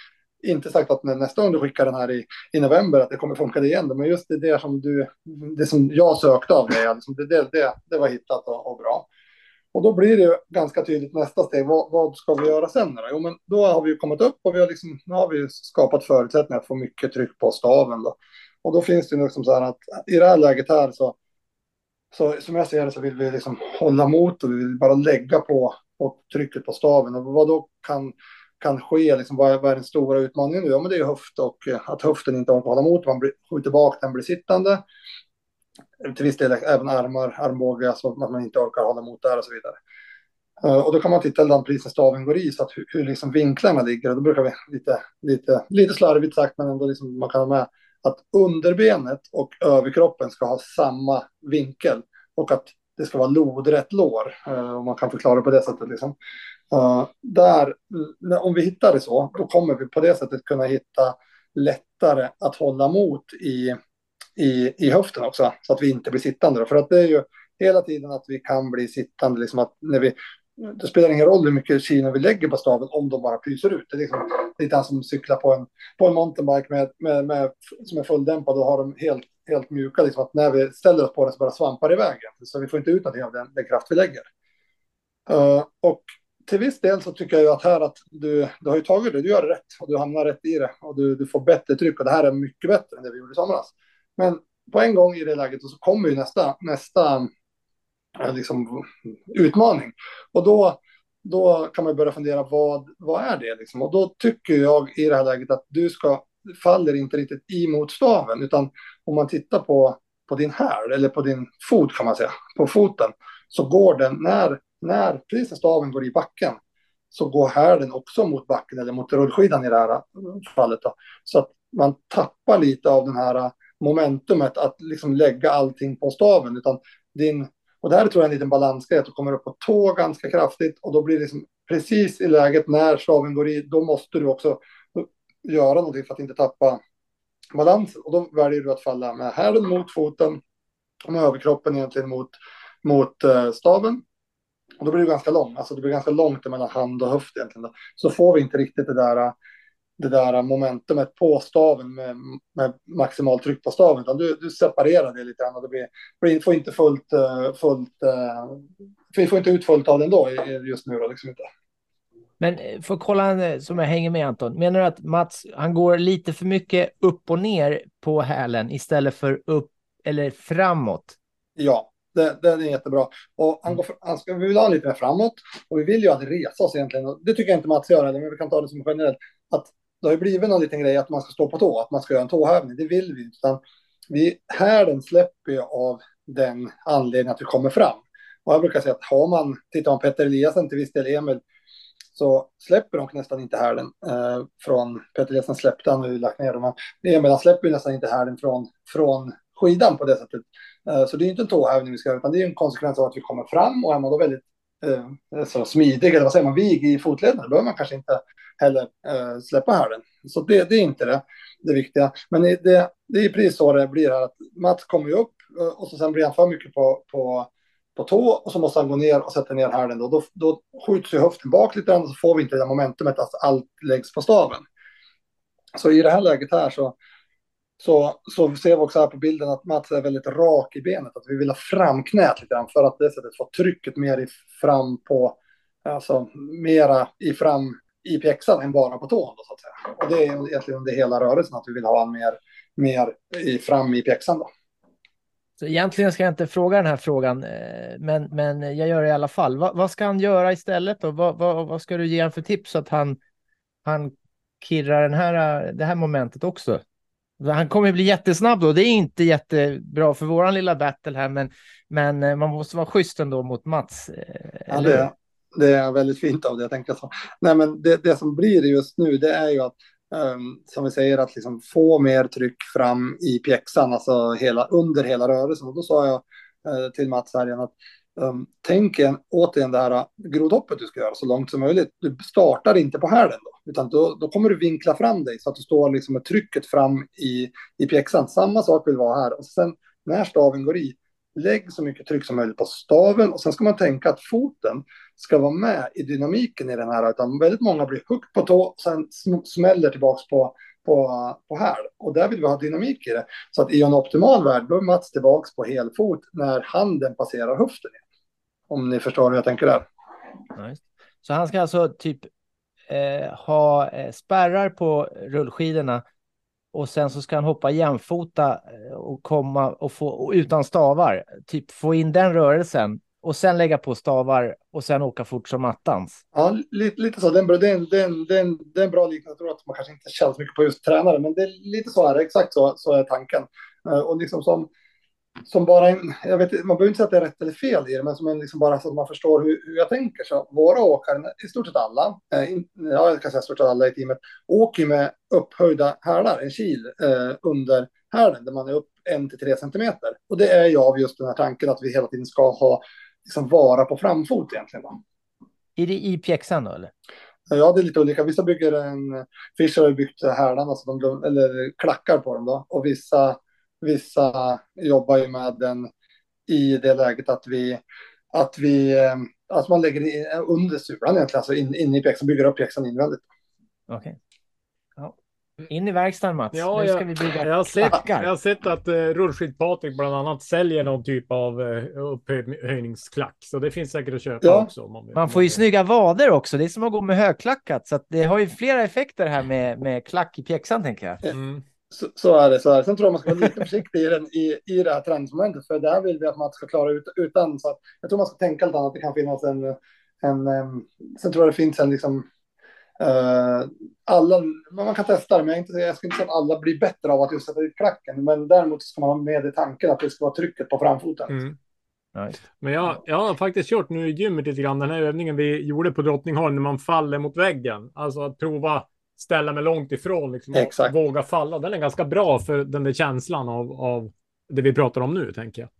inte sagt att nästa gång du skickar den här i, i november att det kommer funka igen. Men just det, det som du, det som jag sökte av dig, liksom, det, det, det, det var hittat och, och, bra. Och då blir det ganska tydligt nästa steg. Vad, vad ska vi göra sen? Då? Jo, men då har vi kommit upp och vi har liksom, nu har vi skapat förutsättningar att få mycket tryck på staven. Då. Och då finns det ju liksom så här att i det här läget här så, så som jag ser det så vill vi liksom hålla mot och vi vill bara lägga på, på trycket på staven. Och vad då kan kan ske, liksom, vad, är, vad är den stora utmaningen nu? Ja, men det är höft och eh, att höften inte orkar hålla emot, man blir, skjuter bak, den blir sittande. Eh, till viss del även armar, armbåge, så att man inte orkar hålla emot där och så vidare. Eh, och då kan man titta den prisen staven går i, så att hur, hur liksom vinklarna ligger. Och då brukar vi lite, lite, lite slarvigt sagt, men ändå liksom man kan ha med att underbenet och överkroppen ska ha samma vinkel och att det ska vara lodrätt lår. Eh, om man kan förklara på det sättet. Liksom. Uh, där, om vi hittar det så, då kommer vi på det sättet kunna hitta lättare att hålla mot i, i, i höften också, så att vi inte blir sittande. Då. För att det är ju hela tiden att vi kan bli sittande, liksom att när vi, det spelar ingen roll hur mycket kilo vi lägger på staven om de bara pyser ut. Det är liksom lite som att cykla på en, på en mountainbike med, med, med, som är fulldämpad och har dem helt, helt mjuka. Liksom att när vi ställer oss på den så bara svampar i vägen. Så vi får inte ut någonting av den, den kraft vi lägger. Uh, och till viss del så tycker jag ju att här att du, du har ju tagit det, du gör rätt och du hamnar rätt i det och du, du får bättre tryck och det här är mycket bättre än det vi gjorde i somras. Men på en gång i det läget så kommer ju nästa, nästa Eh, liksom, utmaning och då, då kan man börja fundera vad, vad är det liksom? Och då tycker jag i det här läget att du ska faller inte riktigt i staven utan om man tittar på på din här eller på din fot kan man säga på foten så går den när när precis när staven går i backen så går hälen också mot backen eller mot rullskidan i det här eh, fallet. Då. Så att man tappar lite av den här eh, momentumet att liksom lägga allting på staven. Utan din, och där tror jag en liten balansgrej, att du kommer upp på tå ganska kraftigt och då blir det liksom precis i läget när staven går i, då måste du också göra någonting för att inte tappa balansen. Och då väljer du att falla med hälen mot foten och med överkroppen egentligen mot, mot eh, staven. Och då blir det ganska långt, alltså det blir ganska långt mellan hand och höft egentligen. Då. Så får vi inte riktigt det där, eh, det där momentumet på staven med, med maximalt tryck på staven, utan du, du separerar det lite grann och det blir, blir, får inte fullt, eh, fullt vi får inte ut fullt av den då just nu då, liksom inte. Men eh, för att kolla som jag hänger med Anton, menar du att Mats, han går lite för mycket upp och ner på hälen istället för upp eller framåt? Ja, det, det är jättebra. Och han, går, han ska, vi vill ha lite mer framåt och vi vill ju aldrig resa oss egentligen. Det tycker jag inte Mats gör, men vi kan ta det som generellt. Att det har ju blivit någon liten grej att man ska stå på tå, att man ska göra en tåhävning. Det vill vi inte. Utan vi, härden släpper ju av den anledningen att vi kommer fram. Och jag brukar säga att har man, tittar man Petter Eliasson till viss del Emil, så släpper de nästan inte härden eh, från, Petter Eliasson släppte han och lagt ner dem, men Emil han släpper ju nästan inte härden från, från skidan på det sättet. Eh, så det är ju inte en tåhävning vi ska göra, utan det är en konsekvens av att vi kommer fram och är man då väldigt eh, så smidig, eller vad säger man, vig i fotleden, då behöver man kanske inte heller eh, släppa härden. Så det, det, är inte det, det viktiga. Men det, det är precis så det blir här, att Mats kommer ju upp eh, och så sen blir han för mycket på, på, på tå och så måste han gå ner och sätta ner hälen. Då, då, då skjuts ju höften bak lite grann och så får vi inte det där momentumet att allt läggs på staven. Så i det här läget här så så, så ser vi också här på bilden att Mats är väldigt rak i benet. Att vi vill ha framknät lite grann för att det sättet få trycket mer i fram på, alltså mera i fram i pjäxan än bara på tån. Då, så att säga. Och det är egentligen under hela rörelsen att vi vill ha en mer, mer i fram i pjäxan. Då. Så egentligen ska jag inte fråga den här frågan, eh, men, men jag gör det i alla fall. Va, vad ska han göra istället? Då? Va, va, vad ska du ge honom för tips så att han, han kirrar den här, det här momentet också? Han kommer bli jättesnabb då. Det är inte jättebra för våran lilla battle här, men, men eh, man måste vara schysst ändå mot Mats. Eh, ja, det, det, är väldigt fint av det, jag tänker så. Nej, men det, det som blir just nu, det är ju att um, som vi säger, att liksom få mer tryck fram i pjäxan, alltså hela, under hela rörelsen. Och då sa jag uh, till Mats här igen att um, tänk en, återigen det här äh, grodhoppet du ska göra så långt som möjligt. Du startar inte på hälen då. Utan då, då kommer du vinkla fram dig så att du står liksom med trycket fram i, i pjäxan. Samma sak vill vara här. Och sen när staven går i, lägg så mycket tryck som möjligt på staven och sen ska man tänka att foten ska vara med i dynamiken i den här, utan väldigt många blir högt på tå, sen smäller tillbaks på, på, på häl. Och där vill vi ha dynamik i det. Så att i en optimal värld, då är Mats tillbaks på helfot när handen passerar höften. igen. Om ni förstår hur jag tänker där. Nice. Så han ska alltså typ eh, ha eh, spärrar på rullskidorna och sen så ska han hoppa jämfota eh, och komma och få och utan stavar, typ få in den rörelsen och sen lägga på stavar och sen åka fort som attans. Ja, lite, lite så. Det är, en, bra- det, är en, det, är en, det, är en, bra liknelse. Jag tror att man kanske inte känner så mycket på just tränare, men det är lite så här. Exakt så, så är tanken. Eh, och liksom som, som bara en, jag vet, man behöver inte säga att det är rätt eller fel i det, men som en, liksom bara så att man förstår hur, hur jag tänker. Så våra åkare, i stort sett alla, eh, in, ja, jag kan säga stort sett alla i teamet, åker med upphöjda hälar, en kil eh, under hälen, där man är upp en till tre centimeter. Och det är ju av just den här tanken att vi hela tiden ska ha, liksom vara på framfot egentligen. Va? Är det i pjäxan då eller? Ja, det är lite olika. Vissa bygger en... Fischer har byggt hälarna, så de, eller klackar på dem då. Och vissa, vissa jobbar ju med den i det läget att vi... Att vi... eh, Att man lägger in, under sulan egentligen, alltså in, in i pjäxan, bygger upp pjäxan invändigt. Okej. Ja. In i verkstaden Mats. Ja, nu ska jag- vi bygga Jag har sett, klackar. jag har sett att uh, Rullskid-Patrik bland annat säljer någon typ av uh, upphöjningsklack. Så det finns säkert att köpa Ja. också. Om man, Man får ju vill. snygga vader också. Det är som att gå med högklackat. Så att det har ju flera effekter här med, med klack i pjäxan tänker jag. Mm. Så, så är det. Så är det. Sen tror jag man ska vara lite försiktig i, den, i, i det här trendmomentet, för det här vill vi att man ska klara ut utan. Så att, jag tror man ska tänka lite annat. Det kan finnas en... en em, sen tror jag det finns en liksom... eh, alla, man kan testa det, men jag, är inte, jag ska inte säga att alla blir bättre av att just sätta dit klacken. Men däremot ska man ha med i tanken att det ska vara trycket på framfoten. Mm. Nice. Men jag, jag har faktiskt kört nu i gymmet lite grann den här övningen vi gjorde på Drottningholm när man faller mot väggen. Alltså att prova ställa mig långt ifrån liksom, och Exakt. våga falla. Den är ganska bra för den där känslan av, av det vi pratar om nu, tänker jag.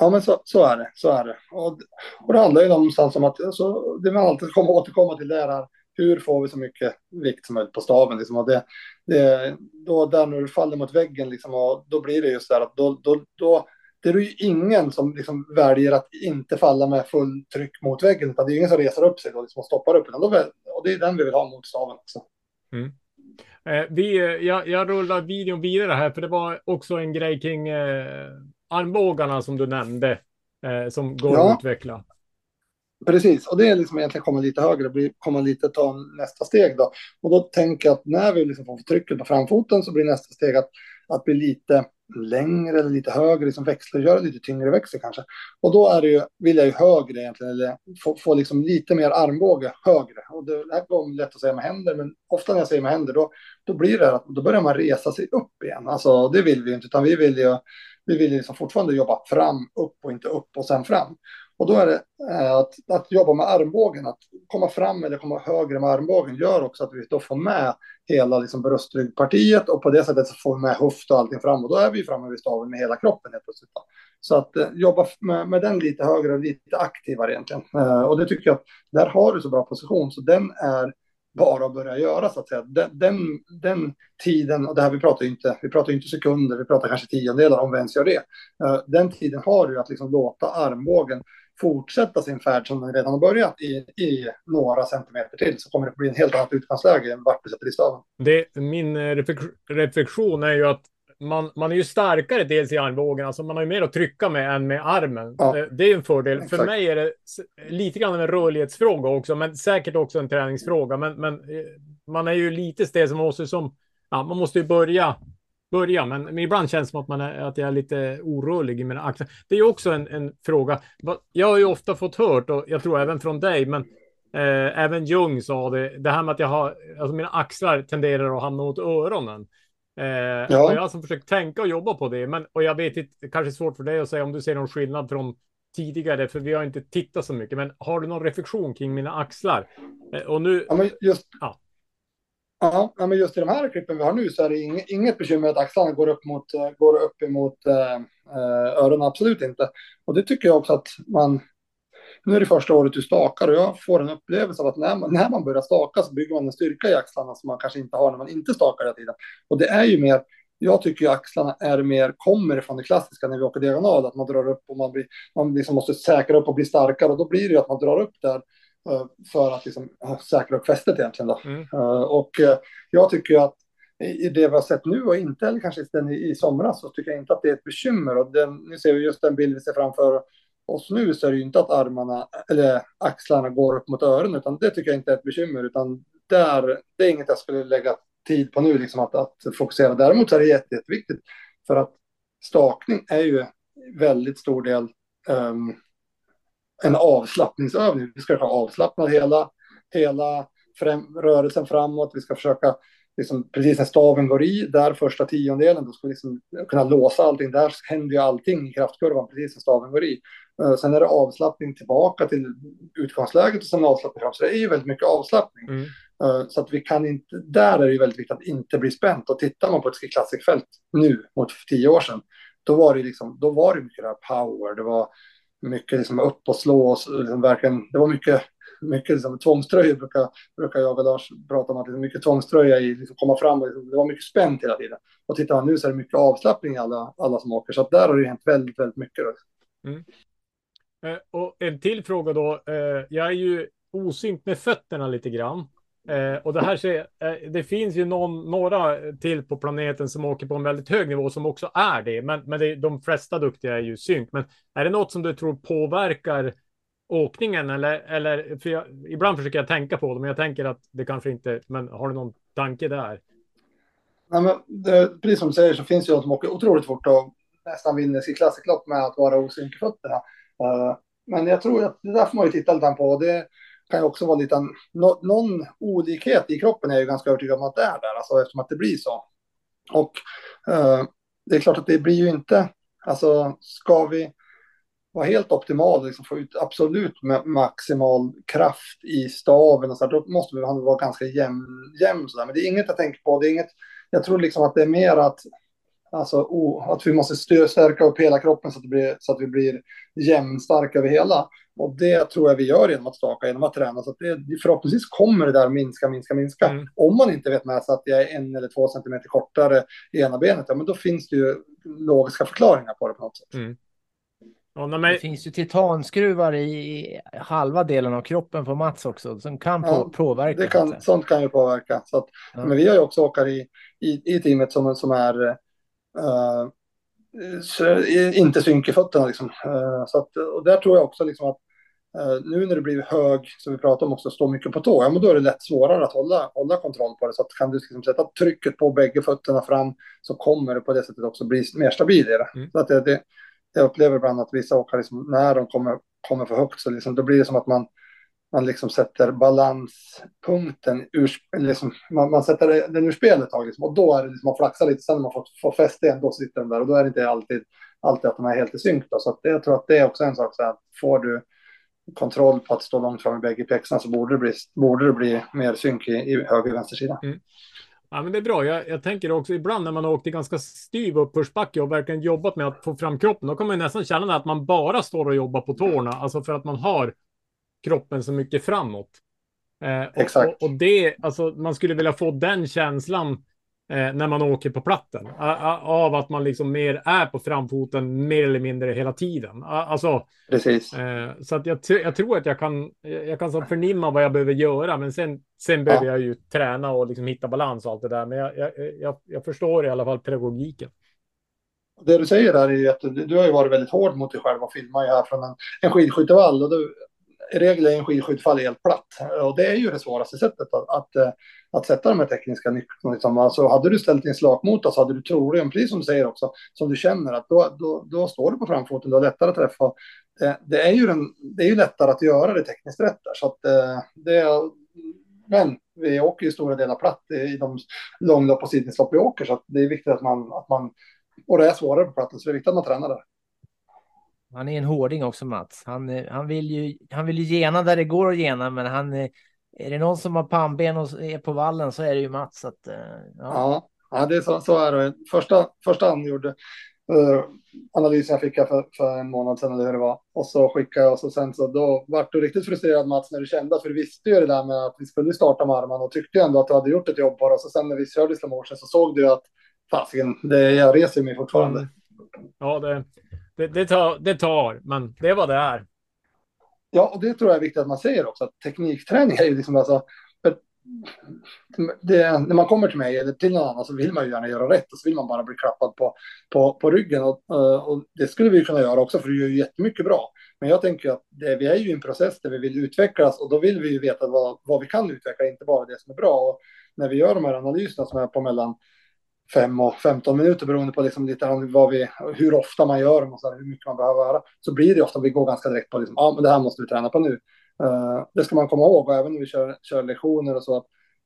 Ja, men så, så är det. Så är det. Och, och det handlar ju någonstans om att alltså, det man alltid kommer återkomma till det är hur får vi så mycket vikt som möjligt på staven. Liksom, och det, det, då där när du faller mot väggen, liksom, och då blir det just här att då, då, då det är ju ingen som liksom väljer att inte falla med full tryck mot väggen. Utan det är ingen som reser upp sig då, liksom, och stoppar upp. Utan då, och det är den vi vill ha mot staven också. Eh, vi, eh, jag, jag rullar videon vidare här, för det var också en grej kring eh, armbågarna som du nämnde, eh, som går Ja. att utveckla. Precis, och det är liksom egentligen komma lite högre, komma lite, ta nästa steg då. Och då tänker jag att när vi liksom får trycket på framfoten så blir nästa steg att, att bli lite längre eller lite högre, liksom växlar, göra lite tyngre växel kanske. Och då är det ju, vill jag ju högre egentligen, eller få, få liksom lite mer armbåge högre. Och det, det här går lätt att säga med händer, men ofta när jag säger med händer, då, då blir det att då börjar man resa sig upp igen. Alltså det vill vi inte, utan vi vill ju, vi vill ju liksom fortfarande jobba fram, upp och inte upp och sen fram. Och då är det eh, att, att jobba med armbågen, att komma fram eller komma högre med armbågen gör också att vi då får med hela liksom bröstryggpartiet och på det sättet så får vi med höft och allting fram och då är vi framme vid staven med hela kroppen helt plötsligt. Så att eh, jobba med, med den lite högre och lite aktivare egentligen. Eh, och det tycker jag att där har du så bra position så den är bara att börja göra så att säga. Den, den, den tiden, och det här vi pratar ju inte, vi pratar ju inte sekunder, vi pratar kanske tiondelar om vi ens gör det. Eh, den tiden har du att liksom låta armbågen fortsätta sin färd som den redan har börjat i, i några centimeter till så kommer det bli en helt annat utgångsläge än vart du sätter i staven. Det, min eh, reflek- reflektion är ju att man, man är ju starkare dels i armbågen, alltså man har ju mer att trycka med än med armen. Ja. Eh, Det är en fördel. För Exakt. mig är det lite grann en rörlighetsfråga också, men säkert också en träningsfråga. Men, men eh, man är ju lite stel som måste som, ja, man måste ju börja, börja, men, men ibland känns det som att, man är, att jag är lite orörlig i mina axlar. Det är ju också en, en fråga. Jag har ju ofta fått hört, och jag tror även från dig, men Eh, även Jung sa det, det här med att jag har, alltså mina axlar tenderar att hamna mot öronen. Eh, Ja. Och jag har alltså försökt tänka och jobba på det, men och jag vet inte, det kanske är svårt för dig att säga om du ser någon skillnad från tidigare, för vi har inte tittat så mycket, men har du någon reflektion kring mina axlar? Eh, och nu, Ja, men just, Ja ja, men just i de här klippen vi har nu så är det inget, bekymmer att axlarna går upp mot, eh, går upp emot eh, eh, öronen, absolut inte. Och det tycker jag också att man, nu är det första året du stakar och jag får en upplevelse av att när man, när man börjar staka så bygger man en styrka i axlarna som man kanske inte har när man inte stakar hela tiden. Och det är ju mer jag tycker ju axlarna är mer, kommer ifrån det klassiska när vi åker diagonal, att man drar upp och man, blir, man liksom måste säkra upp och bli starkare och då blir det ju att man drar upp där för att liksom säkra upp fästet egentligen. Då. Mm. Uh, och uh, jag tycker att i det vi har sett nu och inte eller kanske den i, i somras så tycker jag inte att det är ett bekymmer. Och den, nu ser vi just den bild vi ser framför oss nu så är det ju inte att armarna eller axlarna går upp mot öronen utan det tycker jag inte är ett bekymmer utan där, det är inget jag skulle lägga tid på nu liksom att, att fokusera. Däremot är det jätte, jätteviktigt för att stakning är ju väldigt stor del um, en avslappningsövning. Vi ska ha avslappnad hela, hela främ, rörelsen framåt. Vi ska försöka liksom, precis när staven går i, där första tiondelen, då ska vi liksom kunna låsa allting. Där händer ju allting i kraftkurvan precis när staven går i. Uh, sen är det avslappning tillbaka till utgångsläget och sen avslappning fram. Så det är ju väldigt mycket avslappning. Mm. Uh, så att vi kan inte, där är det ju väldigt viktigt att inte bli spänt. Och tittar man på ett Ski Classic-fält nu mot tio år sedan, då var det liksom, då var det mycket där power, det var mycket liksom upp och slå och liksom verkligen, det var mycket mycket liksom, tvångströjor brukar, brukar jag och Lars prata om. att det är mycket tvångströja i, liksom, komma fram och liksom, det var mycket spänt hela tiden. Och tittar man nu så är det mycket avslappning i alla, alla som åker. Så där har det hänt väldigt, väldigt mycket. Mm. Eh, och en till fråga då. Eh, jag är ju osynt med fötterna lite grann. Eh, och det här ser, eh, det finns ju någon, några till på planeten som åker på en väldigt hög nivå som också är det. Men, men det, de flesta duktiga är ju synk. Men är det något som du tror påverkar åkningen eller, eller för jag, ibland försöker jag tänka på det, men jag tänker att det kanske inte, men har du någon tanke där? Nej, men det, precis som du säger så finns det ju de som åker otroligt fort och nästan vinner sitt klassiklopp med att vara osynk i fötterna. Uh, men jag tror att det där får man ju titta lite på. Det kan ju också vara lite, no, någon olikhet i kroppen är jag ju ganska övertygad om att det är där, alltså eftersom att det blir så. Och eh, det är klart att det blir ju inte, alltså ska vi vara helt optimal, liksom få ut absolut maximal kraft i staven och så här, då måste vi vara ganska jämn, jämn så där. Men det är inget jag tänker på. Det är inget, jag tror liksom att det är mer att, alltså, oh, att vi måste stärka upp hela kroppen så att, det blir, så att vi blir jämnstarka över hela. Och det tror jag vi gör genom att staka, genom att träna. Så att det, förhoppningsvis kommer det där minska, minska, minska. Mm. Om man inte vet med sig att jag är en eller två centimeter kortare i ena benet, ja, men då finns det ju logiska förklaringar på det på något sätt. Mm. Ja, men... Det finns ju titanskruvar i halva delen av kroppen på Mats också som kan ja, påverka. Det kan, sånt kan ju påverka. Så att, ja. Men vi har ju också åkare i, i, i teamet som, som är uh, inte synk i fötterna. Liksom. Uh, så att, och där tror jag också liksom att nu när det blir hög, som vi pratar om också, stå mycket på tå, ja, men då är det lätt svårare att hålla, hålla kontroll på det. Så att kan du liksom sätta trycket på bägge fötterna fram så kommer det på det sättet också bli mer stabil i det. Mm. Så att det, det jag upplever ibland att vissa åkare, liksom, när de kommer, kommer för högt, så liksom, då blir det som att man, man liksom sätter balanspunkten ur, liksom, man, man sätter den ur spelet ett tag, liksom, och då är det liksom, man flaxar lite, sen när man får, får fäste igen, då sitter den där, och då är det inte alltid, alltid att de är helt i synk. Då. Så att det, jag tror att det är också en sak, så att får du kontroll på att stå långt fram i bägge pjäxorna så borde det bli, borde det bli mer synk i, i höger och vänster sida. Mm. Ja, men det är bra. Jag, jag tänker också ibland när man har åkt i ganska styv uppförsbacke och verkligen jobbat med att få fram kroppen, då kan man nästan känna att man bara står och jobbar på tårna, alltså för att man har kroppen så mycket framåt. Eh, Exakt. Och, och, det, alltså man skulle vilja få den känslan när man åker på platten. Av att man liksom mer är på framfoten mer eller mindre hela tiden. Alltså, Precis. Eh, så att jag, jag, tror att jag kan, jag kan så förnimma vad jag behöver göra, men sen, sen behöver ja. jag ju träna och liksom hitta balans och allt det där. Men jag, jag, jag, jag förstår i alla fall pedagogiken. Det du säger där är att du har ju varit väldigt hård mot dig själv och filmat här från en, en skidskyttevall. Och du, i regel är en skidskyttefall helt platt. Och det är ju det svåraste sättet att, att, eh, att sätta de här tekniska nycklarna. Liksom. Alltså, hade du ställt din slakmotor så hade du troligen, precis som du säger också, som du känner att då, då, då står du på framfoten, du har lättare att träffa. Det, det, är ju den, det är ju lättare att göra det tekniskt rätt där. Så att, eh, det, men vi åker ju stora delar platt i de långlopp och sidningslopp vi åker, så det är viktigt att man, att man, och det är svårare på platten, så det är viktigt att man tränar där. Han är en hårding också, Mats. Han, eh, han, vill ju, han vill ju gena där det går att gena, men han, är det någon som har pannben och är på vallen så är det ju Mats. Att, eh, ja. ja, det är så, så är det. Första, första han gjorde, uh, analysen jag fick för, för en månad sedan eller hur det var. Och så skickade jag och så sen så då vart du riktigt frustrerad Mats när du kände att vi visste ju det där med att vi skulle starta med armarna och tyckte ändå att du hade gjort ett jobb på det. Och så sen när vi körde slow motion så såg du att fasiken, det, jag reser mig fortfarande. Ja, det, det, det, tar, det tar, men det vad det är. Ja, och det tror jag är viktigt att man säger också, att teknikträning är ju liksom alltså, för det, när man kommer till mig eller till någon annan så vill man ju gärna göra rätt och så vill man bara bli klappad på, på, på ryggen. Och, eh, och det skulle vi kunna göra också för du gör ju jättemycket bra. Men jag tänker att det, vi är ju i en process där vi vill utvecklas och då vill vi ju veta vad, vad vi kan utveckla, inte bara det som är bra. Och när vi gör de här analyserna som är på mellan 5 och 15 minuter beroende på liksom lite vad vi, hur ofta man gör dem och så här, hur mycket man behöver göra. Så blir det ofta, vi går ganska direkt på liksom, ja men det här måste vi träna på nu. Uh, det ska man komma ihåg och även när vi kör, kör lektioner och så.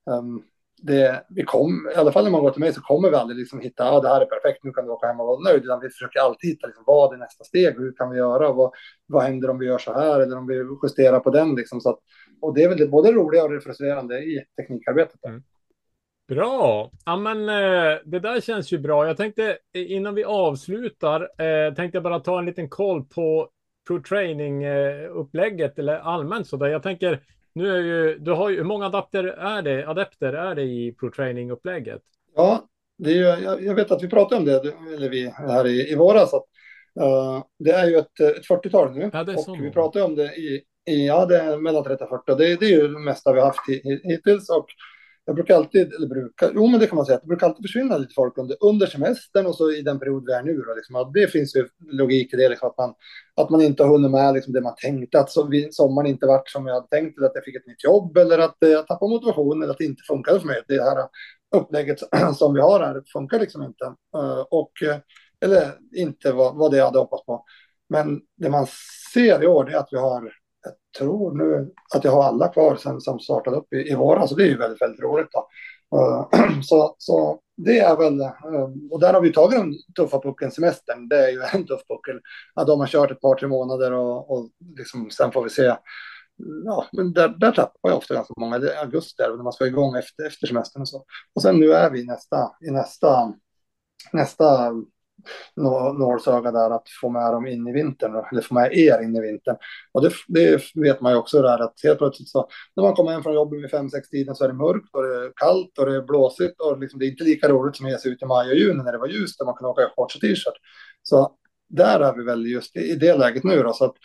Um, det, vi kom, I alla fall när man går till mig så kommer vi aldrig liksom hitta, ah, det här är perfekt, nu kan du åka hem och vara nöjd. Utan vi försöker alltid hitta, liksom, vad är nästa steg, hur kan vi göra, vad, vad händer om vi gör så här eller om vi justerar på den. Liksom, så att, och det är väl det, både roliga och det frustrerande i teknikarbetet. Mm. Bra! Ja, men eh, det där känns ju bra. Jag tänkte innan vi avslutar, eh, tänkte jag bara ta en liten koll på pro training eh, upplägget eller allmänt så där. Jag tänker nu är ju, du har ju, hur många adapter är det, adepter är det i pro training upplägget? Ja, det är ju, jag, jag, vet att vi pratade om det, eller vi här i, i våras, att uh, det är ju ett, ett 40-tal nu. Ja, och vi pratade om det i, i, ja det är mellan 30 och 40, det, det är ju det mesta vi har haft hittills och jag brukar alltid, eller brukar, jo men det kan man säga, det brukar alltid försvinna lite folk under, under semestern och så i den period vi är nu. Då, liksom, det finns ju logik i det, liksom, att, man, att man inte har hunnit med liksom, det man tänkte, att vi, sommaren inte varit som jag hade tänkt, eller att jag fick ett nytt jobb, eller att eh, jag tappade motivationen, eller att det inte funkade för mig. Det här upplägget som vi har här funkar liksom inte. Uh, och, eh, eller inte vad, vad det jag hade hoppats på. Men det man ser i år är att vi har jag tror nu att jag har alla kvar sen som startade upp i, i våras. Så det är ju väldigt, väldigt roligt. Då. Uh, så, så det är väl, uh, och där har vi tagit den tuffa pucken semestern. Det är ju en tuff puckel. Ja, de har kört ett par, tre månader och, och liksom, sen får vi se. Ja, men där, där tappar jag ofta ganska många. Det är augusti där, när man ska igång efter, efter semestern och så. Och sen nu är vi i nästa, i nästa, nästa nålsöga där att få med dem in i vintern, eller få med er in i vintern. Och det, det vet man ju också där att helt plötsligt så när man kommer hem från jobbet vid fem sex tiden så är det mörkt och det är kallt och det är blåsigt och liksom, det är inte lika roligt som att ge sig ut i maj och juni när det var ljust där man kunde åka i shorts och t-shirt. Så där är vi väl just i det läget nu då. Så att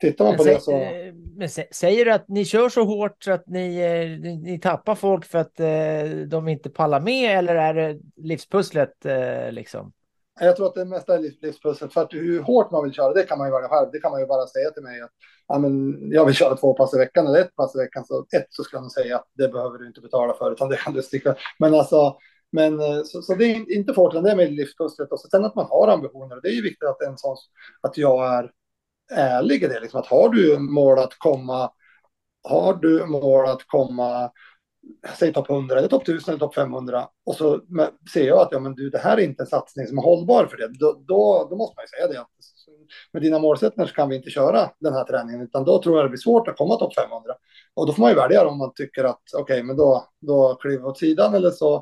tittar man på men det så... Eh, men säger du att ni kör så hårt så att ni, eh, ni, ni tappar folk för att eh, de inte pallar med eller är det livspusslet eh, liksom? Jag tror att det mesta är livspusslet. För att hur hårt man vill köra, det kan man ju välja själv. Det kan man ju bara säga till mig att ja, men jag vill köra två pass i veckan eller ett pass i veckan. Så ett så ska man säga att det behöver du inte betala för, utan det kan du sticka. Men alltså, men så, så det är inte för hårt, utan det är med livspusslet. Och så sen att man har ambitioner. Det är ju viktigt att, en sån, att jag är ärlig i det. Liksom, att har du mål att komma, har du mål att komma säg topp 100 eller topp 1000 eller topp 500 och så ser jag att ja, men du, det här är inte en satsning som är hållbar för det, då, då, då måste man ju säga det. Med dina målsättningar så kan vi inte köra den här träningen, utan då tror jag det blir svårt att komma topp 500. Och då får man ju välja om man tycker att okej, okay, men då, då kliver vi åt sidan eller så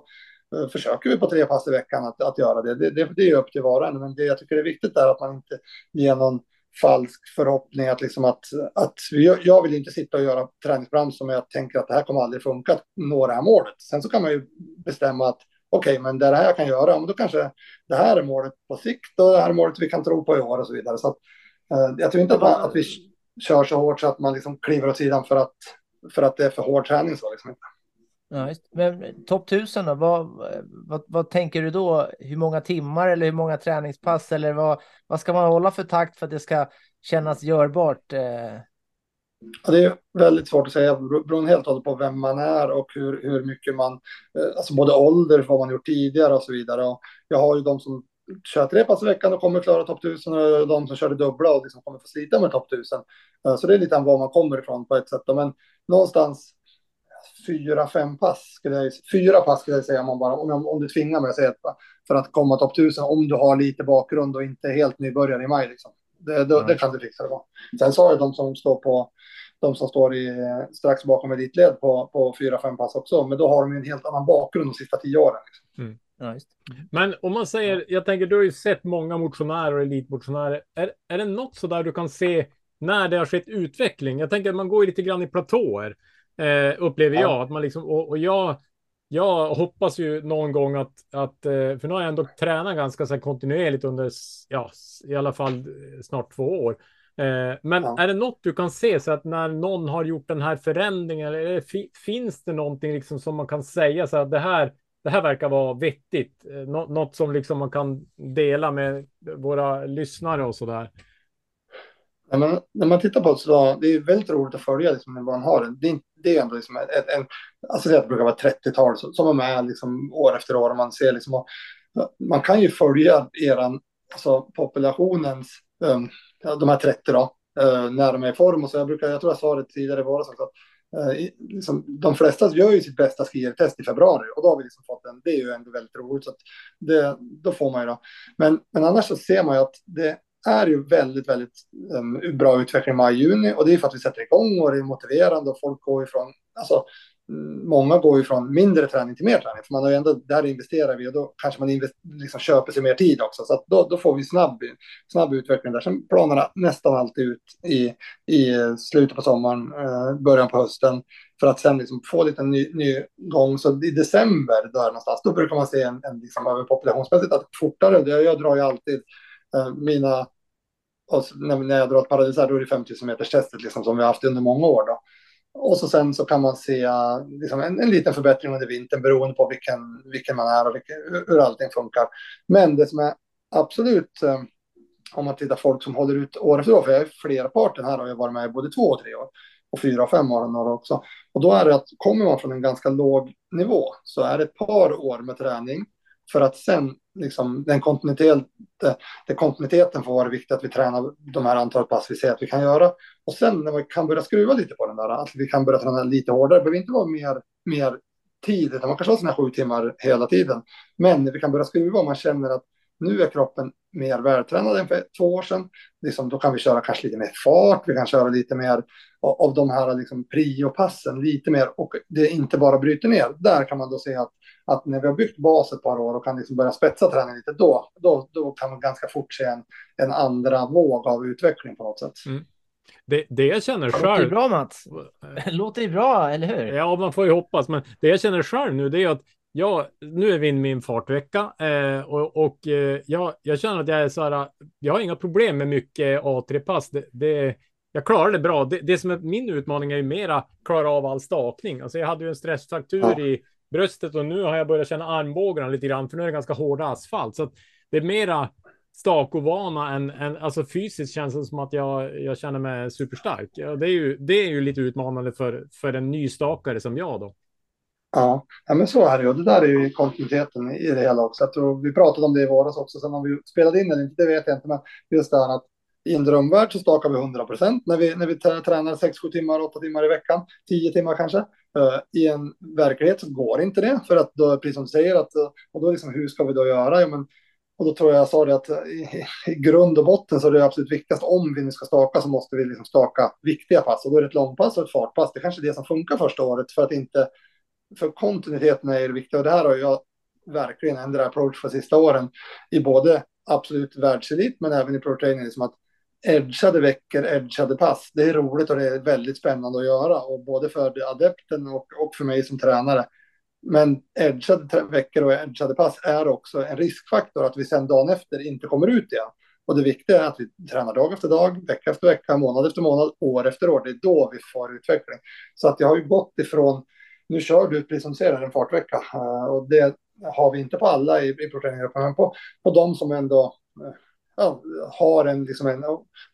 eh, försöker vi på tre pass i veckan att, att göra det. Det, det. det är upp till var och en, men det jag tycker är viktigt är att man inte ger någon falsk förhoppning att, liksom att, att jag vill inte sitta och göra träningsprogram som jag tänker att det här kommer aldrig funka att nå det här målet. Sen så kan man ju bestämma att okej, okay, men det är det här jag kan göra, men då kanske det här är målet på sikt och det här är målet vi kan tro på i år och så vidare. Så att, eh, jag tror inte att, man, att vi kör så hårt så att man liksom kliver åt sidan för att, för att det är för hård träning. Så liksom. Ja, Men topp 1000 då, vad, vad, vad, tänker du då? Hur många timmar eller hur många träningspass eller vad, vad ska man hålla för takt för att det ska kännas görbart? Eh? Ja, det är väldigt svårt att säga, beroende helt och hållet på vem man är och hur, hur mycket man, eh, alltså både ålder, vad man gjort tidigare och så vidare. Och jag har ju de som kör tre pass i veckan och kommer klara topp 1000 och de som kör det dubbla och liksom kommer få slita med topp 1000. Eh, så det är lite var man kommer ifrån på ett sätt. Men någonstans fyra, fem pass skulle jag, fyra pass skulle jag säga om, man bara, om, om du tvingar mig att säga ett, för att komma topp tusen om du har lite bakgrund och inte helt nybörjare i maj. Liksom. Det, det, det kan du fixa det på. Sen så har jag de som står på de som står i, strax bakom elitled på, på fyra, fem pass också. Men då har de en helt annan bakgrund de sista tio åren. Liksom. Mm. Ja, Men om man säger, jag tänker du har ju sett många motionärer och elitmotionärer. Är, är det något så där du kan se när det har skett utveckling? Jag tänker att man går lite grann i platåer. Eh, upplever ja. jag. Att man liksom, och, och jag jag hoppas ju någon gång att, att eh, för nu har jag ändå tränat ganska så kontinuerligt under, ja, i alla fall eh, snart två år. Eh, men ja. är det något du kan se så att när någon har gjort den här förändringen, eller finns det någonting liksom som man kan säga så att det här, det här verkar vara vettigt? Nå något som liksom man kan dela med våra lyssnare och så där? När man, när man tittar på det så det är väldigt roligt att följa liksom, när man har det. Det, det är ändå liksom ett, en, alltså det brukar vara 30-tal som är med liksom, år efter år och man ser liksom, man kan ju följa eran, alltså populationens, um, de här 30 då, uh, när de är i form och så. Jag, brukar, jag tror jag sa det tidigare i våras också, uh, liksom, de flesta gör ju sitt bästa skiertest i februari och då har vi liksom fått en, det är ju ändå väldigt roligt så att det, då får man ju då. Men, men annars så ser man ju att det är ju väldigt, väldigt um, bra utveckling i maj-juni och det är för att vi sätter igång och det är motiverande och folk går ifrån, alltså mm, många går ju från mindre träning till mer träning, för man har ju ändå, där investerar vi och då kanske man invest, liksom köper sig mer tid också, så att då, då får vi snabb, snabb utveckling där. Sen planerna nästan alltid ut i, i slutet på sommaren, eh, början på hösten, för att sen liksom få lite ny, ny gång. Så i december, där någonstans, då brukar man se en, en liksom överpopulationsmässigt att fortare, jag, jag drar ju alltid Eh, mina alltså, när jag drar ett paradisar då är det 5000 meters testet liksom, som vi har haft under många år. Då. Och så sen så kan man se liksom, en, en liten förbättring under vintern beroende på vilken, vilken man är och vilken, hur allting funkar. Men det som är absolut, eh, om man tittar folk som håller ut år efter år, för jag är flera parten här har jag varit med i både två och tre år och fyra och fem år några också. Och då är det att kommer man från en ganska låg nivå så är det ett par år med träning för att sen, liksom, den kontinuiteten, den kontinuiteten får vara viktigt att vi tränar de här antalet pass vi ser att vi kan göra. Och sen när vi kan börja skruva lite på den där, att vi kan börja träna lite hårdare, behöver inte vara mer, mer tid, utan man kanske har sina sju timmar hela tiden. Men när vi kan börja skruva och man känner att nu är kroppen mer vältränad än för två år sedan. Liksom, då kan vi köra kanske lite mer fart, vi kan köra lite mer av de här liksom, prio-passen, lite mer och det inte bara bryter ner. Där kan man då se att att när vi har byggt bas ett par år och kan liksom börja spetsa träningen lite, då, då, då kan man ganska fort se en, en andra våg av utveckling på något sätt. Mm. Det, det jag känner själv. Låter bra Mats. Låter det bra, eller hur? Ja, man får ju hoppas. Men det jag känner själv nu, det är att jag, nu är vi inne i min fartvecka eh, och, och eh, jag, jag känner att jag är så här. Jag har inga problem med mycket A3-pass. Det, det, jag klarar det bra. Det, det som är min utmaning är ju mera klara av all stakning. Alltså jag hade ju en stressfraktur ja. i bröstet och nu har jag börjat känna armbågarna lite grann, för nu är det ganska hård asfalt. Så det är mera stakovana än, än alltså fysiskt känns det som att jag, jag känner mig superstark. Ja, det, är ju, det är ju lite utmanande för, för en nystakare som jag då. Ja, ja men så är det ju. Det där är ju kontinuiteten i det hela också. Jag tror vi pratade om det i våras också, sen om vi spelade in eller inte, det vet jag inte, men just det här att i en drömvärld så stakar vi 100 procent när vi, när vi tränar 6-7 timmar, 8 timmar i veckan, 10 timmar kanske. Uh, I en verklighet så går inte det för att då, precis som du säger, att, eh, och då liksom, hur ska vi då göra? Ja, men, och då tror jag jag sa det att eh, i, i grund och botten så är det absolut viktigast om vi nu ska staka så måste vi liksom staka viktiga pass och då är det ett långpass och ett fartpass. Det är kanske är det som funkar första året för att inte, för kontinuiteten är det viktiga och det här har jag verkligen ändrat approach för sista åren i både absolut världselit men även i pro training, liksom att edgade veckor, edgade pass. Det är roligt och det är väldigt spännande att göra och både för adepten och, och för mig som tränare. Men edgade veckor och edgade pass är också en riskfaktor att vi sen dagen efter inte kommer ut igen. Och det viktiga är att vi tränar dag efter dag, vecka efter vecka, månad efter månad, år efter år. Det är då vi får utveckling. Så att jag har ju gått ifrån, nu kör du precis som du ser en fartvecka eh, och det har vi inte på alla i, i men på, på de som ändå eh, ja, har en, liksom en,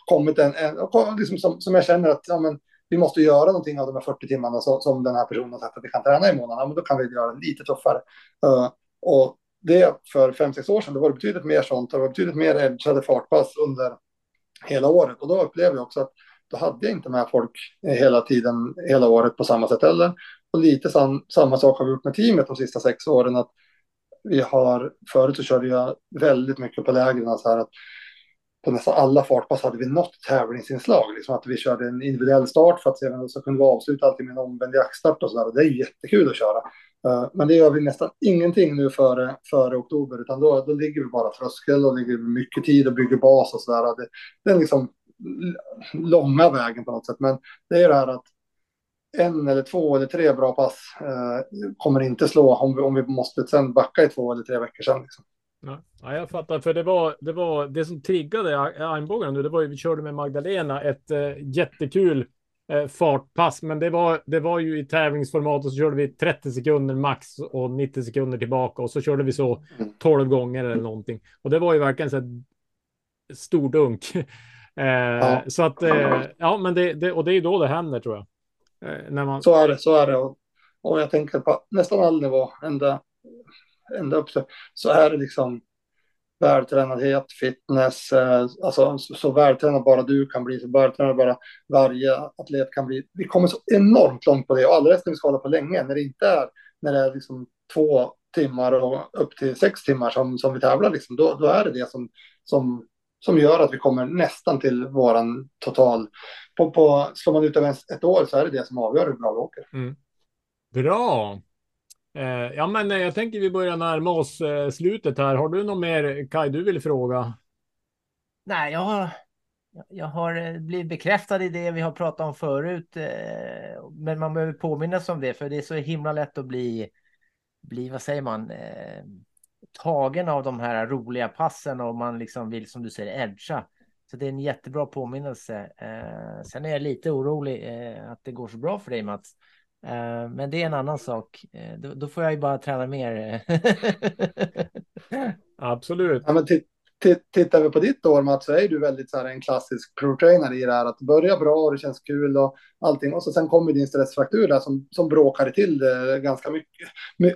kommit en, en liksom som, som jag känner att ja, men, vi måste göra någonting av de här 40 timmarna som, som den här personen har sagt att vi kan träna i månaden. Ja, men då kan vi göra det lite tuffare. Uh, och det för 5-6 år sedan, då var det betydligt mer sånt. Det var betydligt mer edgade fartpass under hela året. Och då upplevde jag också att då hade jag inte med folk hela tiden, hela året på samma sätt heller. Och lite sam, samma sak har vi gjort med teamet de sista sex åren. Att vi har, förut så körde jag väldigt mycket på lägren så här att på nästan alla fartpass hade vi något tävlingsinslag. Liksom att vi körde en individuell start för att se vem som kunde vi avsluta alltid med en omvänd jaktstart och så där. Och det är jättekul att köra. Eh, men det gör vi nästan ingenting nu före, före oktober, utan då, då ligger vi bara tröskel och ligger mycket tid och bygger bas och så där. Det, det är liksom långa vägen på något sätt. Men det är det här att en eller två eller tre bra pass eh, kommer inte slå om vi, om vi måste sen backa i två eller tre veckor sen. Liksom. Ja, jag fattar, för det var det, var, det som triggade armbågarna nu, det var ju vi körde med Magdalena ett eh, jättekul eh, fartpass, men det var, det var ju i tävlingsformat och så körde vi 30 sekunder max och 90 sekunder tillbaka och så körde vi så 12 gånger eller någonting. Och det var ju verkligen så här stor dunk. eh, Ja. Så att, eh, ja, men det, det, och det är då det händer tror jag. Eh, när man, Så är det, så är det. Och, och jag tänker på nästan all nivå, ända, ända upp så, så är det liksom vältränadhet, fitness, eh, alltså så, så vältränad bara du kan bli, så vältränad bara varje atlet kan bli. Vi kommer så enormt långt på det och alldeles när vi ska hålla på länge, när det inte är, när det är liksom två timmar och upp till sex timmar som, som vi tävlar, liksom, då, då är det det som, som, som gör att vi kommer nästan till våran total. På, på, slår man ut över ett år så är det det som avgör hur bra vi åker. Bra. Eh, ja, men eh, jag tänker vi börjar närma oss eh, slutet här. Har du något mer Kaj du vill fråga? Nej, jag har, jag har eh, blivit bekräftad i det vi har pratat om förut. eh, Men man behöver påminnas om det, för det är så himla lätt att bli, bli vad säger man, eh, tagen av de här roliga passen och man liksom vill, som du säger, edga. Så det är en jättebra påminnelse. Eh, sen är jag lite orolig eh, att det går så bra för dig, Mats. Eh, men det är en annan sak. Eh, då, då får jag ju bara träna mer. Absolut. Ja, men ti- tittar vi på ditt år Mats så är du väldigt så här, en klassisk pro-trainer i det här att börja bra och det känns kul och allting och så sen kommer din stressfraktur där som, som bråkar till det ganska mycket.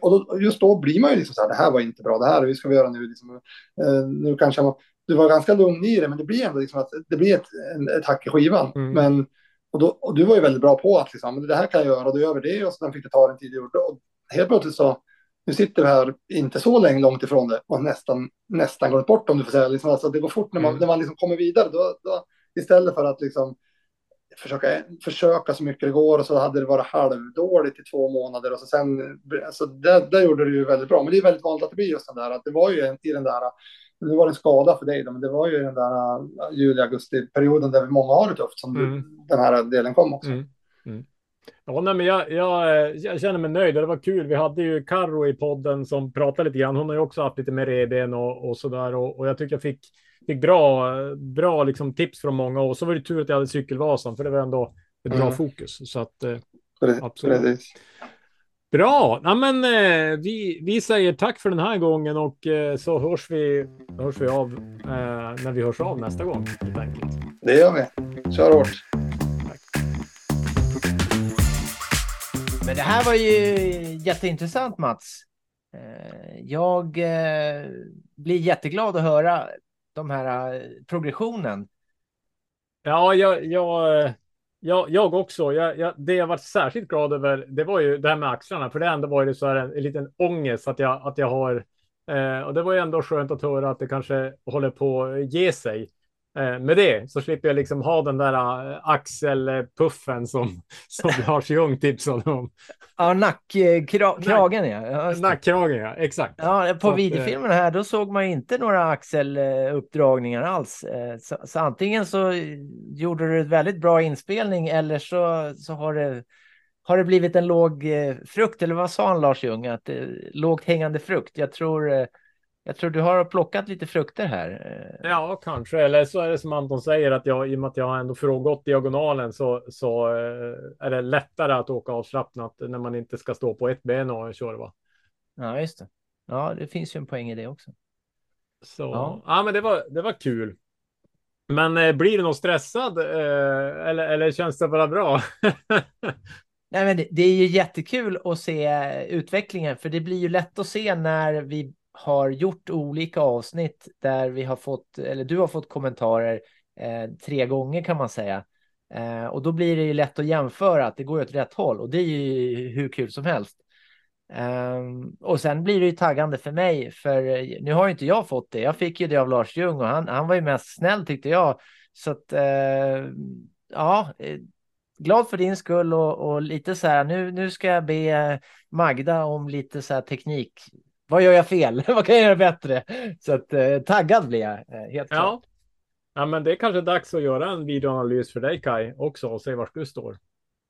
Och då, just då blir man ju liksom så här, det här var inte bra, det här hur ska vi göra nu? Liksom, eh, nu kanske man, du var ganska lugn i det, men det blir ändå liksom att det blir ett, en, ett hack i skivan. Mm. Men, och, då, och du var ju väldigt bra på att liksom, det här kan jag göra och då gör vi det och sen fick du ta den tid. Och helt plötsligt så nu sitter vi här inte så länge långt ifrån det och nästan, nästan gått bort om du får säga. Liksom, alltså, det går fort när man, Mm. när man liksom kommer vidare. Då, då, istället för att liksom försöka, försöka så mycket det går och så hade det varit halvdåligt i två månader och så sen, alltså, det, det gjorde du ju väldigt bra. Men det är väldigt vanligt att det blir just den där, att det var ju i den där, nu var det en skada för dig då, men det var ju den där uh, juli-augusti-perioden där vi många har det tufft som Mm. den här delen kom också. Mm. Ja, nej, men jag, jag, jag känner mig nöjd. Det var kul. Vi hade ju Karo i podden som pratade lite grann. Hon har ju också haft lite med reben och, och så där. Och, och jag tycker jag fick, fick bra, bra liksom tips från många. Och så var det tur att jag hade cykelvasan, för det var ändå ett bra Mm. fokus. Så att, eh, Precis. Absolut. Bra. Ja, men, eh, vi, vi säger tack för den här gången och eh, så hörs vi, hörs vi av eh, när vi hörs av nästa gång. Helt enkelt. Det gör vi. Kör hårt. Men det här var ju jätteintressant Mats. Eh, jag eh, blir jätteglad att höra de här eh, progressionen. Ja, jag, jag, jag, jag också. Jag, jag, det jag var särskilt glad över, det var ju det här med axlarna, för det ändå var ju så här en, en liten ångest att jag, att jag har. Eh, och det var ju ändå skönt att höra att det kanske håller på att ge sig. Eh, med det så slipper jag liksom ha den där eh, axelpuffen som, som Lars Ljung tipsade om. Ja, nackkragen ja. Ja. Nackkragen, ja. Exakt. Ja, Så på eh, videofilmen här, då såg man inte några axeluppdragningar alls. Eh, Så, så antingen så gjorde du ett väldigt bra inspelning eller så, så har, det, har det blivit en låg eh, frukt. Eller vad sa han Lars Ljung? Att eh, lågt hängande frukt. Jag tror, eh, jag tror du har plockat lite frukter här. Eh, Ja, kanske. Eller så är det som Anton säger att jag i och med att jag har ändå frångått diagonalen så, så eh, är det lättare att åka avslappnat när man inte ska stå på ett ben och köra. Ja, just det. Ja, det finns ju en poäng i det också. Så Ja. ja, men det var, det var kul. Men eh, blir du något stressad eh, eller, eller känns det bara bra? Nej, men det, det är ju jättekul att se utvecklingen, för det blir ju lätt att se när vi har gjort olika avsnitt där vi har fått, eller du har fått kommentarer eh, tre gånger kan man säga. Eh, och då blir det ju lätt att jämföra att det går åt rätt håll och det är ju hur kul som helst. Eh, och sen blir det ju taggande för mig, för eh, nu har ju inte jag fått det. Jag fick ju det av Lars Ljung och han, han var ju mest snäll tyckte jag. Så att, eh, ja, eh, glad för din skull och, och lite så här, nu, nu ska jag be eh, Magda om lite så här teknik. Vad gör jag fel? Vad kan jag göra bättre? Så att eh, taggad blir jag, eh, helt klart. ja. ja, men det är kanske dags att göra en videoanalys för dig Kai också och se var du står.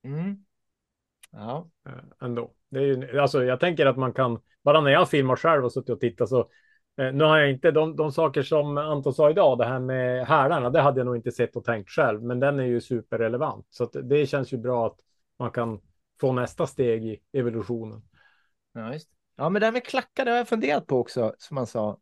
Mm. Ja. eh, ändå. Det är ju, alltså, jag tänker att man kan, bara när jag filmar själv och suttit och tittat så eh, nu har jag inte de, de saker som Anton sa idag, det här med hälarna, det hade jag nog inte sett och tänkt själv, men den är ju superrelevant. Så det känns ju bra att man kan få nästa steg i evolutionen. Ja, just. Ja, men det här med klackar det har jag funderat på också, som man sa.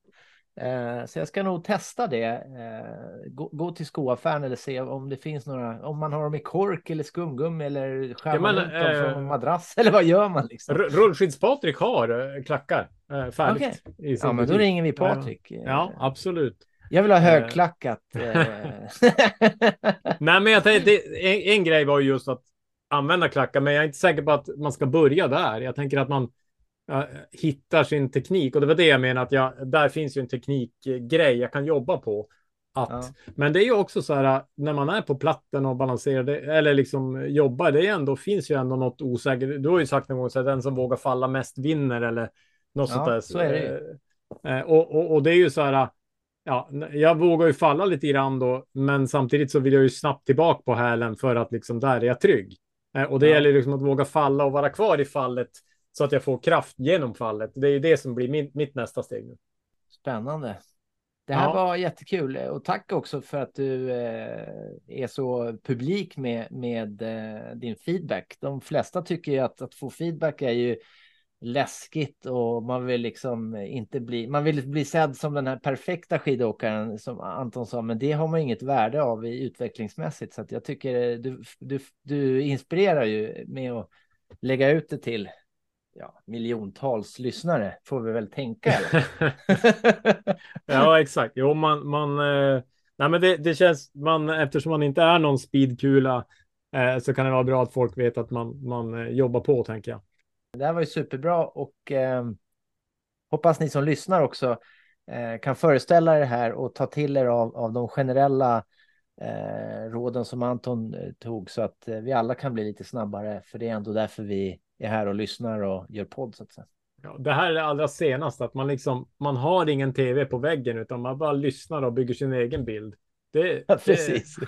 Eh, så jag ska nog testa det. Eh, gå, gå till skoaffären eller se om det finns några, om man har dem i kork eller skumgummi eller skär man ut dem eh, från madrass eller vad gör man liksom? R- Rullskids-Patrik har eh, klackar eh, färdigt. Sin Ja, men då ringer vi Patrik. Ja, absolut. Jag vill ha Eh. högklackat. Eh. Nej, men jag tänkte, en, en grej var ju just att använda klackar, men jag är inte säker på att man ska börja där. Jag tänker att man hittar sin teknik och det var det jag menar att jag, där finns ju en teknikgrej jag kan jobba på. Att, Ja. Men det är ju också så här när man är på platten och balanserar det, eller liksom jobbar, det är ändå, finns ju ändå något osäkert. Du har ju sagt någon gång så att den som vågar falla mest vinner eller något Ja, sånt där. så är det ju. Eh, Och, och, och det är ju så här, ja, jag vågar ju falla lite grann då, men samtidigt så vill jag ju snabbt tillbaka på hälen för att liksom där är jag trygg. Eh, Och det Ja. gäller liksom att våga falla och vara kvar i fallet så att jag får kraft genom fallet. Det är ju det som blir min, mitt nästa steg nu. Spännande. Det här Ja. var jättekul och tack också för att du eh, är så publik med, med eh, din feedback. De flesta tycker ju att, att få feedback är ju läskigt och man vill liksom inte bli, man vill bli sedd som den här perfekta skidåkaren som Anton sa, men det har man inget värde av i utvecklingsmässigt. Så jag tycker du, du, du inspirerar ju med att lägga ut det till ja, miljontals lyssnare, får vi väl tänka. ja, exakt. Jo, man, man, eh, nej, men det, det känns, man, eftersom man inte är någon speedkula eh, så kan det vara bra att folk vet att man, man eh, jobbar på, tänker jag. Det här var ju superbra och eh, hoppas ni som lyssnar också eh, kan föreställa er det här och ta till er av, av de generella eh, råden som Anton tog så att vi alla kan bli lite snabbare för det är ändå därför vi är här och lyssnar och gör podd så att säga. Ja, det här är det allra senaste, att man liksom, man har ingen tv på väggen utan man bara lyssnar och bygger sin egen bild. Det, Ja, precis.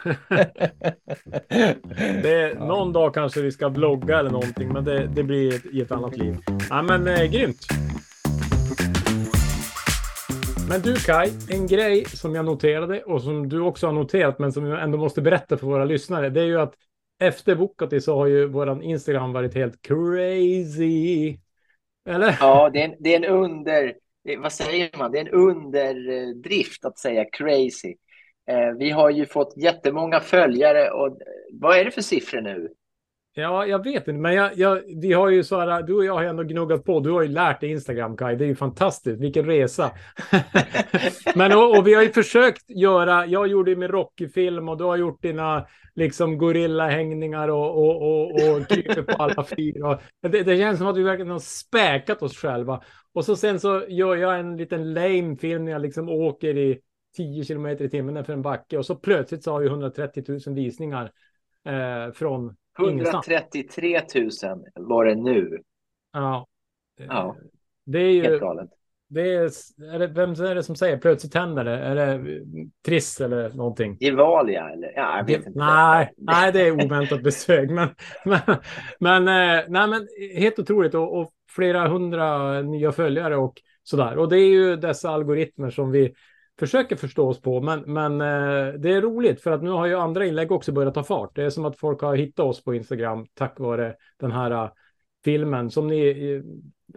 Det, det, någon dag kanske vi ska vlogga eller någonting, men det, det blir ett, i ett annat liv. Ja, men eh, grymt. Men du Kai, en grej som jag noterade och som du också har noterat, men som jag ändå måste berätta för våra lyssnare, det är ju att efter Bukati så har ju våran Instagram varit helt crazy. Eller? Ja, det är en, det är en under... Eh, vad säger man? Det är en underdrift att säga crazy. Eh, vi har ju fått jättemånga följare och eh, vad är det för siffror nu? Ja, jag vet inte, men jag, jag, vi har ju så här, du och jag har ändå gnuggat på. Du har ju lärt dig Instagram, Kai. Det är ju fantastiskt. Vilken resa. men och, och vi har ju försökt göra, jag gjorde ju min Rocky-film och du har gjort dina liksom gorillahängningar och, och, och, och kryper på alla fyra. Det, det känns som att vi verkligen har späkat oss själva. Och så sen så gör jag en liten lame film när jag liksom åker i 10 kilometer i timmen för en backe och så plötsligt så har vi 130 000 visningar eh, från. 133 000 var det nu. Ja. Ja. Det är Helt ju, galet. det är, är det, vem är det som säger plötsligt händer det? Är det Triss eller någonting? Gevalia eller? Ja, jag vet inte. nej, nej, det är oväntat besök. Men, men, men, eh, nej, men helt otroligt och, och flera hundra nya följare och sådär. Och det är ju dessa algoritmer som vi försöker förstå oss på. Men, men eh, det är roligt för att nu har ju andra inlägg också börjat ta fart. Det är som att folk har hittat oss på Instagram tack vare den här eh, filmen som ni eh,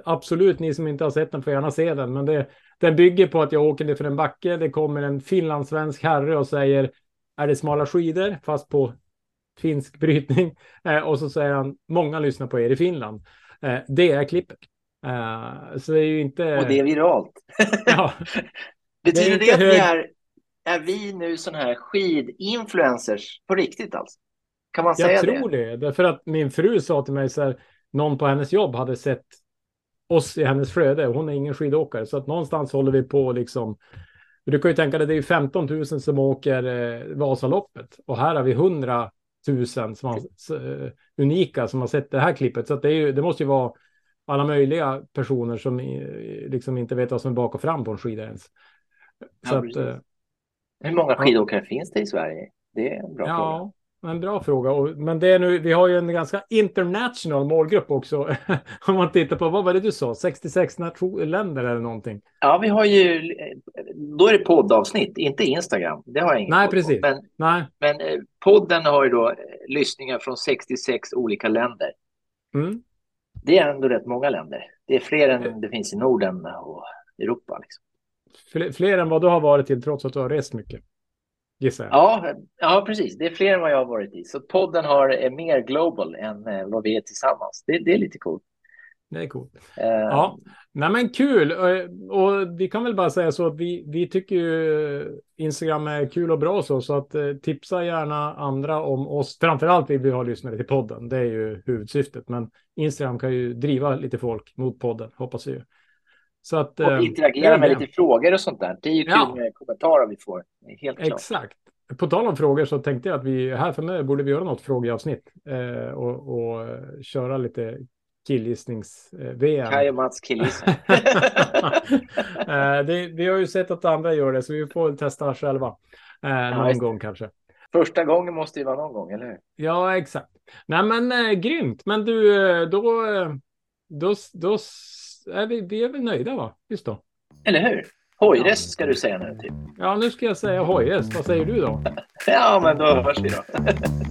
absolut, ni som inte har sett den får gärna se den. Men det, den bygger på att jag åker ner för en backe. Det kommer en finlandssvensk herre och säger är det smala skidor fast på finsk brytning. Eh, och så säger han många lyssnar på er i Finland. Eh, det är klippet. Eh, så det är ju inte. Och det är viralt. ja, Betyder inte det, att vi hög- är, är vi nu sådana här skidinfluencers på riktigt alltså? Kan man säga jag tror det? det. Därför att min fru sa till mig så här. Någon på hennes jobb hade sett oss i hennes flöde. Hon är ingen skidåkare så att någonstans håller vi på liksom. Du kan ju tänka dig det är 15 000 som åker eh, Vasaloppet och här har vi 100 000 som har, eh, unika som har sett det här klippet. Så det, är ju, det måste ju vara alla möjliga personer som eh, liksom inte vet vad som är bak och fram på en skida ens. Så att, precis. eh, Hur många skidåkare finns det i Sverige? Det är en bra fråga. ja, en bra fråga. Och, men det är nu, vi har ju en ganska international målgrupp också. Om man tittar på, vad var det du sa, 66 nation- länder eller någonting? Ja, vi har ju, då är det poddavsnitt, inte Instagram. Det har jag ingen Nej, koll på. precis. Men, Nej. men eh, podden har ju då eh, lyssningar från 66 olika länder. Mm. Det är ändå rätt många länder. Det är fler än det finns i Norden och Europa. Liksom. Fler, fler än vad du har varit till trots att du har rest mycket. Gissar jag. Ja, ja, precis. Det är fler än vad jag har varit i. Så podden har, är mer global än eh, vad vi är tillsammans. Det, det är lite coolt. Det är coolt. Eh, Ja, nej men kul. Eh, Och vi kan väl bara säga så att vi, vi tycker ju Instagram är kul och bra så, så att eh, tipsa gärna andra om oss. Framförallt vill vi ha lyssnare till podden. Det är ju huvudsyftet. Men Instagram kan ju driva lite folk mot podden, hoppas vi ju. Så att... eh, Och interagera gör med lite frågor och sånt där. Det är ju kul Ja. med kommentarer vi får. Helt klart. Exakt. På tal om frågor så tänkte jag att vi här för mig borde vi göra något frågeavsnitt eh, och, och eh, köra lite killgissnings-VM. Kaj och Mats killgissar. eh, vi har ju sett att andra gör det, så vi får testa själva. Eh, någon det. gång kanske. Första gången måste ju vara någon gång, eller hur? Ja, exakt. Nej, men eh, grymt. Men du, eh, då, eh, då, då är vi, vi är väl nöjda, va? Just då. Eller hur? Hojrest ska du säga nu. Typ. Ja, nu ska jag säga hojrest. Vad säger du då? Ja, men då hörs vi då.